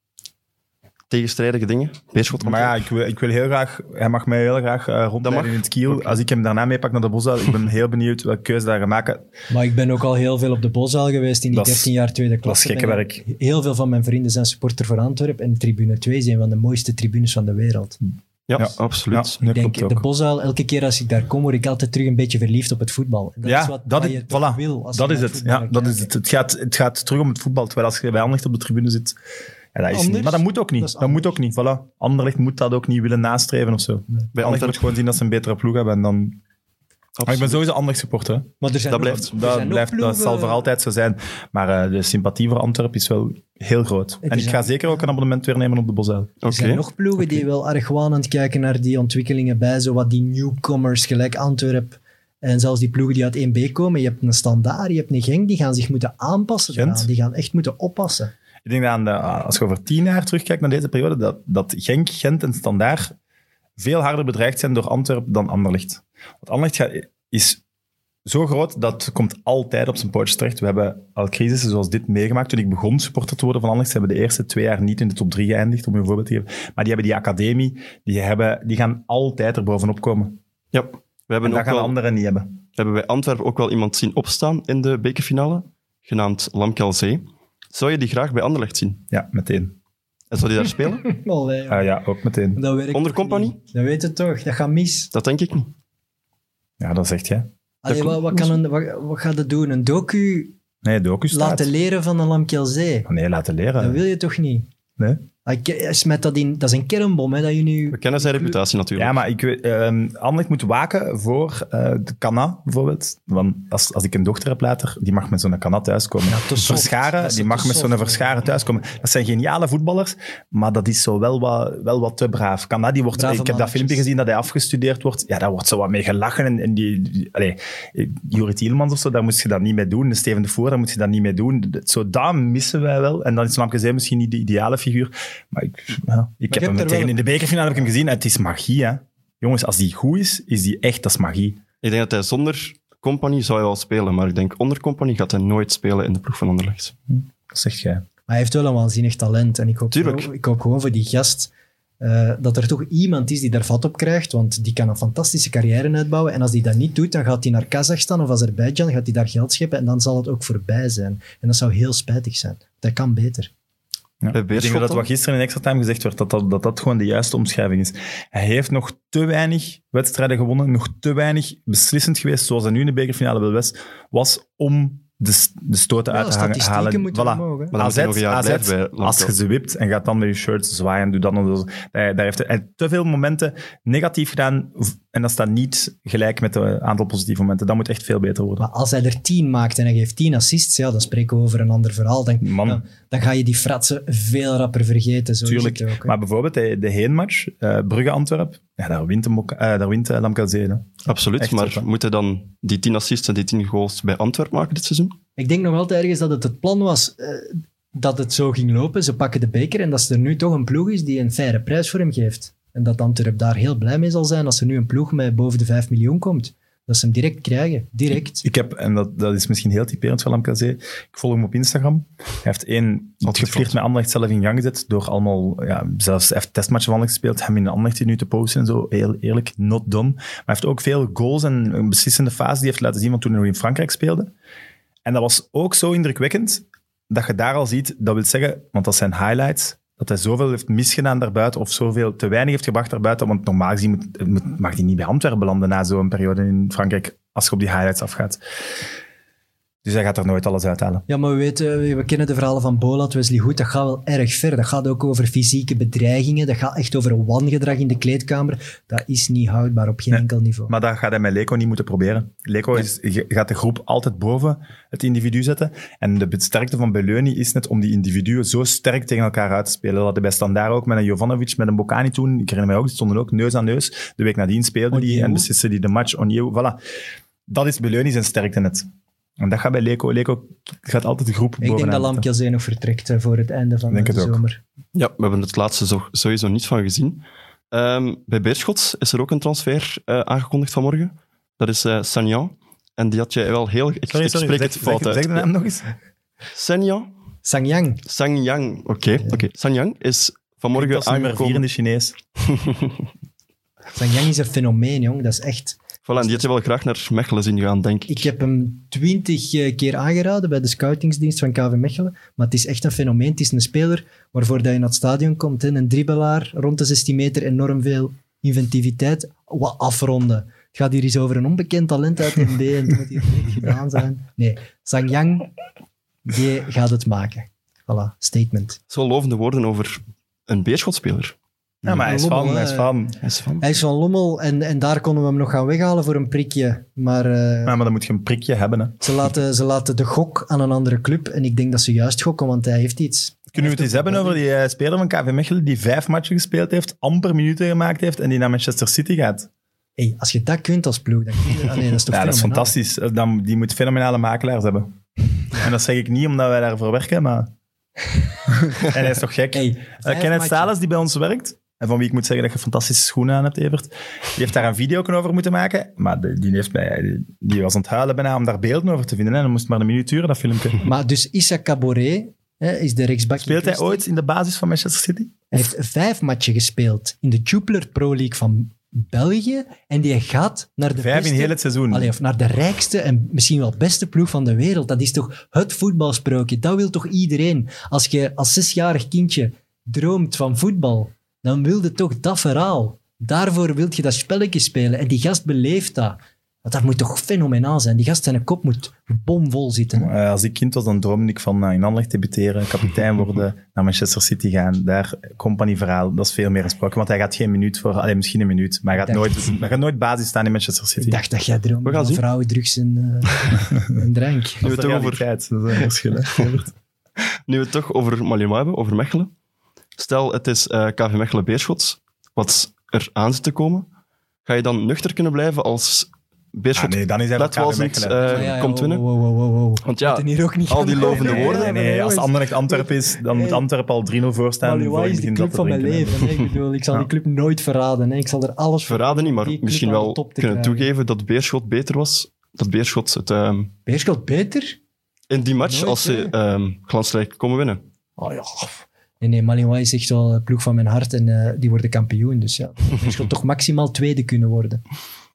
tegenstrijdige dingen. Beerschot Maar ja, ik wil, ik wil heel graag... Hij mag mij heel graag eh rondleiden mag. in het kiel. Als ik hem daarna meepak naar de Bosuil, ik ben heel benieuwd welke keuze daar gaan maken. Maar ik ben ook al heel veel op de Bosuil geweest in die Dat is- 13 jaar tweede dat is gekke werk. Heel veel van mijn vrienden zijn supporter voor Antwerpen. En tribune 2 is een van de mooiste tribunes van de wereld. Ja, Ja. absoluut. Ja, Ik denk, de. Bosuil, elke keer als ik daar kom, word ik altijd terug een beetje verliefd op het voetbal. Dat ja, is wat, dat is, voilà, wil. Als dat je is het. Ja, dat kijkt. is het. Het, gaat, het gaat terug om het voetbal. Terwijl als je bij Anderlecht op de tribune zit, ja, dat is Anders? niet. Maar dat moet ook niet. Dat moet ook niet. Voilà. Anderlecht moet dat ook niet willen nastreven of zo. Bij Anderlecht moet Antwerpen, gewoon zien dat ze een betere ploeg hebben. En dan... Maar ik ben sowieso Anderlecht supporter. hè. Maar er zijn Dat nog- blijft. er Dat, zijn blijft, dat zal voor altijd zo zijn. Maar eh, de sympathie voor Antwerpen is wel heel groot. En ik ga zeker ook een abonnement weer nemen op de Bosuil. Er zijn nog ploegen die wel argwanend kijken naar die ontwikkelingen bij, zo wat die newcomers, gelijk Antwerp. En zelfs die ploegen die uit 1B komen. Je hebt een standaard, je hebt een Genk, die gaan zich moeten aanpassen. Die gaan echt moeten oppassen. Ik denk dat aan de, als je over tien jaar terugkijkt naar deze periode, dat, dat Genk, Gent en Standaard veel harder bedreigd zijn door Antwerpen dan Anderlecht. Want Anderlecht gaat- is zo groot, dat komt altijd op zijn pootjes terecht. We hebben al crisissen zoals dit meegemaakt. Toen ik begon supporter te worden van Anderlecht, ze hebben de eerste twee jaar niet in de top drie geëindigd, om je een voorbeeld te geven. Maar die hebben die academie, die, hebben, die gaan altijd er bovenop komen. Ja, we En hebben, dat ook gaan wel, anderen niet hebben. hebben bij Antwerpen ook wel iemand zien opstaan in de bekerfinale, genaamd Lamkelzee. Zou je die graag bij Anderlecht zien? Ja, meteen. En zou die daar spelen? Allee, Ah ja, ook meteen. dat werkt Onder compagnie? Dat weet je toch, dat gaat mis. Dat denk ik niet. Ja, dat zegt jij. Allee, wat, wat, kan een, wat, wat gaat het doen? Een docu Nee, docu staat. laten leren van een Lamkelzee? Nee, laten leren. Dat wil je toch niet? Nee. Smet dat in. Dat is een kernbom, hè, dat je nu... We kennen zijn reputatie natuurlijk. Ja, maar ik weet, ehm Anderlecht moet waken voor eh, de Cana, bijvoorbeeld. Want als, als ik een dochter heb later, die mag met zo'n Cana thuiskomen. Ja. Verscharen, die mag met zo'n. Verscharen thuiskomen. Dat zijn geniale voetballers, maar dat is zo wel wat, wel wat te braaf. Cana, die wordt, Brave ik heb dat filmpje gezien dat hij afgestudeerd wordt. Ja, daar wordt zo wat mee gelachen. En, en die, die, allee, of zo, daar moest je dat niet mee doen. Steven de Voer, daar moet je dat niet mee doen. Zo, dat missen wij wel. En dan is Lamke Zee misschien niet de ideale figuur. Maar ik, ja, ik heb hem tegen, wel- in de bekerfinale heb ik hem gezien. En het is magie, hè. Jongens, als die goed is, is die echt, dat is magie. Ik denk dat hij zonder compagnie zou hij wel spelen, maar ik denk onder compagnie gaat hij nooit spelen in de ploeg van Anderlecht. Dat zegt jij. Maar hij heeft wel een waanzinnig talent. En ik hoop, Tuurlijk. gewoon- ik hoop gewoon voor die gast eh, dat er toch iemand is die daar vat op krijgt. Want die kan een fantastische carrière uitbouwen. En als die dat niet doet, dan gaat hij naar Kazachstan of Azerbeidzjan, gaat hij daar geld scheppen. En dan zal het ook voorbij zijn. En dat zou heel spijtig zijn. Dat kan beter. Ja. Bij Ik denk dat wat gisteren in extra time gezegd werd, dat dat, dat dat gewoon de juiste omschrijving is. Hij heeft nog te weinig wedstrijden gewonnen, nog te weinig beslissend geweest, zoals hij nu in de bekerfinale wel was om de, de stoten Ja, uit te halen. moeten Voilà. omhoog. Maar AZ, AZ, bij als je ze wipt en gaat dan met je shirt zwaaien, doe dan zo. Daar, daar heeft hij, te veel momenten negatief gedaan en dat staat niet gelijk met het aantal positieve momenten. Dat moet echt veel beter worden. Maar als hij er tien maakt en hij geeft tien assists, ja, dan spreken we over een ander verhaal. Dan, dan, dan ga je die fratsen veel rapper vergeten. Zo Tuurlijk. ook, maar bijvoorbeeld de, de heenmatch, eh Brugge-Antwerp, ja, daar wint, hem ook, eh, daar wint uh, Lamkelzee. hè. Absoluut, Echt maar top, hè? moet hij dan die 10 assists en die 10 goals bij Antwerpen maken dit seizoen? Ik denk nog altijd ergens dat het het plan was eh, dat het zo ging lopen. Ze pakken de beker en dat er nu toch een ploeg is die een faire prijs voor hem geeft. En dat Antwerp daar heel blij mee zal zijn als er nu een ploeg met boven de 5 miljoen komt. Dat ze hem direct krijgen. Direct. Ik heb, en dat, dat is misschien heel typerend van Lamkelzee, ik volg hem op Instagram. Hij heeft één geflirt met Anderlecht zelf in gang gezet, door allemaal, ja, zelfs hij heeft testmatchen van Anderlecht gespeeld, hem in Anderlecht nu te posten en zo, heel eerlijk, not done. Maar hij heeft ook veel goals en een beslissende fase die hij heeft laten zien van toen hij nog in Frankrijk speelde. En dat was ook zo indrukwekkend, dat je daar al ziet, dat wil zeggen, want dat zijn highlights, dat hij zoveel heeft misgedaan daarbuiten, of zoveel te weinig heeft gebracht daarbuiten, want normaal gezien moet, mag hij niet bij Antwerpen belanden na zo'n periode in Frankrijk, als je op die highlights afgaat. Dus hij gaat er nooit alles uithalen. Ja, maar we weten, we kennen de verhalen van Bolat, Wesley Goed. Dat gaat wel erg ver. Dat gaat ook over fysieke bedreigingen. Dat gaat echt over wangedrag in de kleedkamer. Dat is niet houdbaar op geen Nee. enkel niveau. Maar dat gaat hij met Leco niet moeten proberen. Leco is, gaat de groep altijd boven het individu zetten. En de sterkte van Beleuni is net om die individuen zo sterk tegen elkaar uit te spelen. Dat hadden bij Standaard ook met een Jovanovic, met een Bocani toen. Ik herinner mij ook, die stonden ook neus aan neus. De week nadien speelden die en beslisten die de match. Onyeu, voilà. Dat is Beleuni zijn sterkte net. En dat gaat bij Leco. Leco gaat altijd de groep Ik denk dat Lamkelzee nog vertrekt eh, voor het einde van Denk de het ook. zomer. Ja, we hebben het laatste zo- sowieso niet van gezien. Ehm, bij Beerschot is er ook een transfer eh, aangekondigd vanmorgen. Dat is eh Sagnan. En die had jij wel heel... Ik, Sorry, ik sorry. spreek zeg, het fout zeg, uit. zeg de naam nog eens. Sagnan? Sangyang. Sangyang. Oké, oké. Sangyang is vanmorgen Dat is nummer vier in aangekomen... de Chinees. Sangyang is een fenomeen, jong. Dat is echt... Voilà, en die had je wel graag naar Mechelen zien gaan, denk ik. Ik heb hem twintig eh, keer aangeraden bij de scoutingsdienst van KV Mechelen. Maar het is echt een fenomeen. Het is een speler waarvoor dat je naar het stadion komt. Hè. Een dribbelaar, rond de 16 meter, enorm veel inventiviteit. Wat afronden. Het gaat hier eens over een onbekend talent uit NB en het moet hier direct gedaan zijn. Nee, Sangyang, die gaat het maken. Voilà, statement. Zo lovende woorden over een Beerschot-speler. Ja, maar hij is Lommel, van. Hij is van. Hij is van... Hij is van Lommel en, en daar konden we hem nog gaan weghalen voor een prikje. Maar eh, Ja, maar dan moet je een prikje hebben. Hè. ze, laten, ze laten de gok aan een andere club. En ik denk dat ze juist gokken, want hij heeft iets. Kunnen we het eens hebben over die eh, speler van KV Mechelen die vijf matchen gespeeld heeft, amper minuten gemaakt heeft en die naar Manchester City gaat? Hey, als je dat kunt als ploeg, dan kun je... Ah, nee, dat is toch Ja, dat is fantastisch. Eh, Dan, die moet fenomenale makelaars hebben. En dat zeg ik niet omdat wij daarvoor werken, maar... en hij is toch gek? Hey, Uh, Kenneth die bij ons werkt, en van wie ik moet zeggen dat je fantastische schoenen aan hebt, Evert, die heeft daar een video over moeten maken, maar die, die, heeft bij, die, was aan het huilen bijna om daar beelden over te vinden. En dan moest maar een minuut duren, dat filmpje. Maar dus Issa Caboret hè, is de rechtsback. Speelt hij ooit in de basis van Manchester City? Hij heeft vijf matchen gespeeld in de Jupiler Pro League van België. En die gaat naar de Vijf beste... in heel het seizoen. Allee, of naar de rijkste en misschien wel beste ploeg van de wereld. Dat is toch het voetbalsprookje. Dat wil toch iedereen? Als je als zesjarig kindje droomt van voetbal, dan wilde toch dat verhaal. Daarvoor wil je dat spelletje spelen. En die gast beleeft dat. Want dat moet toch fenomenaal zijn. Die gast zijn kop moet bomvol zitten. Eh, als ik kind was, dan droomde ik van uh, in Anderlecht debuteren, kapitein worden, naar Manchester City gaan. Daar, compagnieverhaal, dat is veel meer een sprookje. Want hij gaat geen minuut voor, alleen misschien een minuut, maar hij gaat, Dacht- nooit, hij gaat nooit basis staan in Manchester City. Ik dacht dat jij droomde We gaan van zien. vrouwen, drugs en, eh, en drank. Nu dat we is het toch over. Dat is een verschil. hè, Evert? nu we het toch over Malinois hebben, over Mechelen. Stel, het is eh, KV Mechelen Beerschot, wat er aan zit te komen. Ga je dan nuchter kunnen blijven als Beerschot Ah, nee, dan is hij ja, ja, komt wow, winnen? wow, wow, wow, wow. Want ja, moeten hier ook niet al die lovende Nee, woorden. nee, nee, als jongens. Anderlecht Antwerpen is, dan moet Hey. Antwerpen al 3-0 voorstaan. Voor is de club dat van mijn leven. Ik bedoel, ik zal Ja. die club nooit verraden. hè. Ik zal er alles voor verraden niet, maar misschien wel kunnen krijgen. toegeven dat Beerschot beter was. Dat Beerschot het ehm, Beerschot beter? in die match, Nooit, als ze ehm glansrijk komen winnen. Oh ja. Nee, nee, Malinois is echt wel een ploeg van mijn hart en eh, die worden kampioen. Dus ja, Beerschot toch maximaal tweede kunnen worden.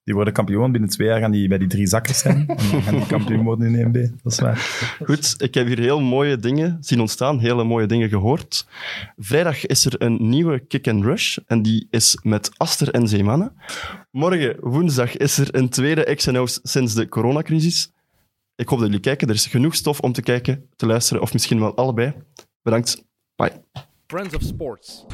Die worden kampioen. Binnen twee jaar gaan die bij die drie zakkers zijn. En dan gaan die kampioen worden in 1B. Dat is waar. Goed, ik heb hier heel mooie dingen zien ontstaan, hele mooie dingen gehoord. Vrijdag is er een nieuwe Kick and Rush en die is met Aster en Zeemannen. Morgen, woensdag, is er een tweede XNO's sinds de coronacrisis. Ik hoop dat jullie kijken. Er is genoeg stof om te kijken, te luisteren of misschien wel allebei. Bedankt. Bye. Friends of Sports.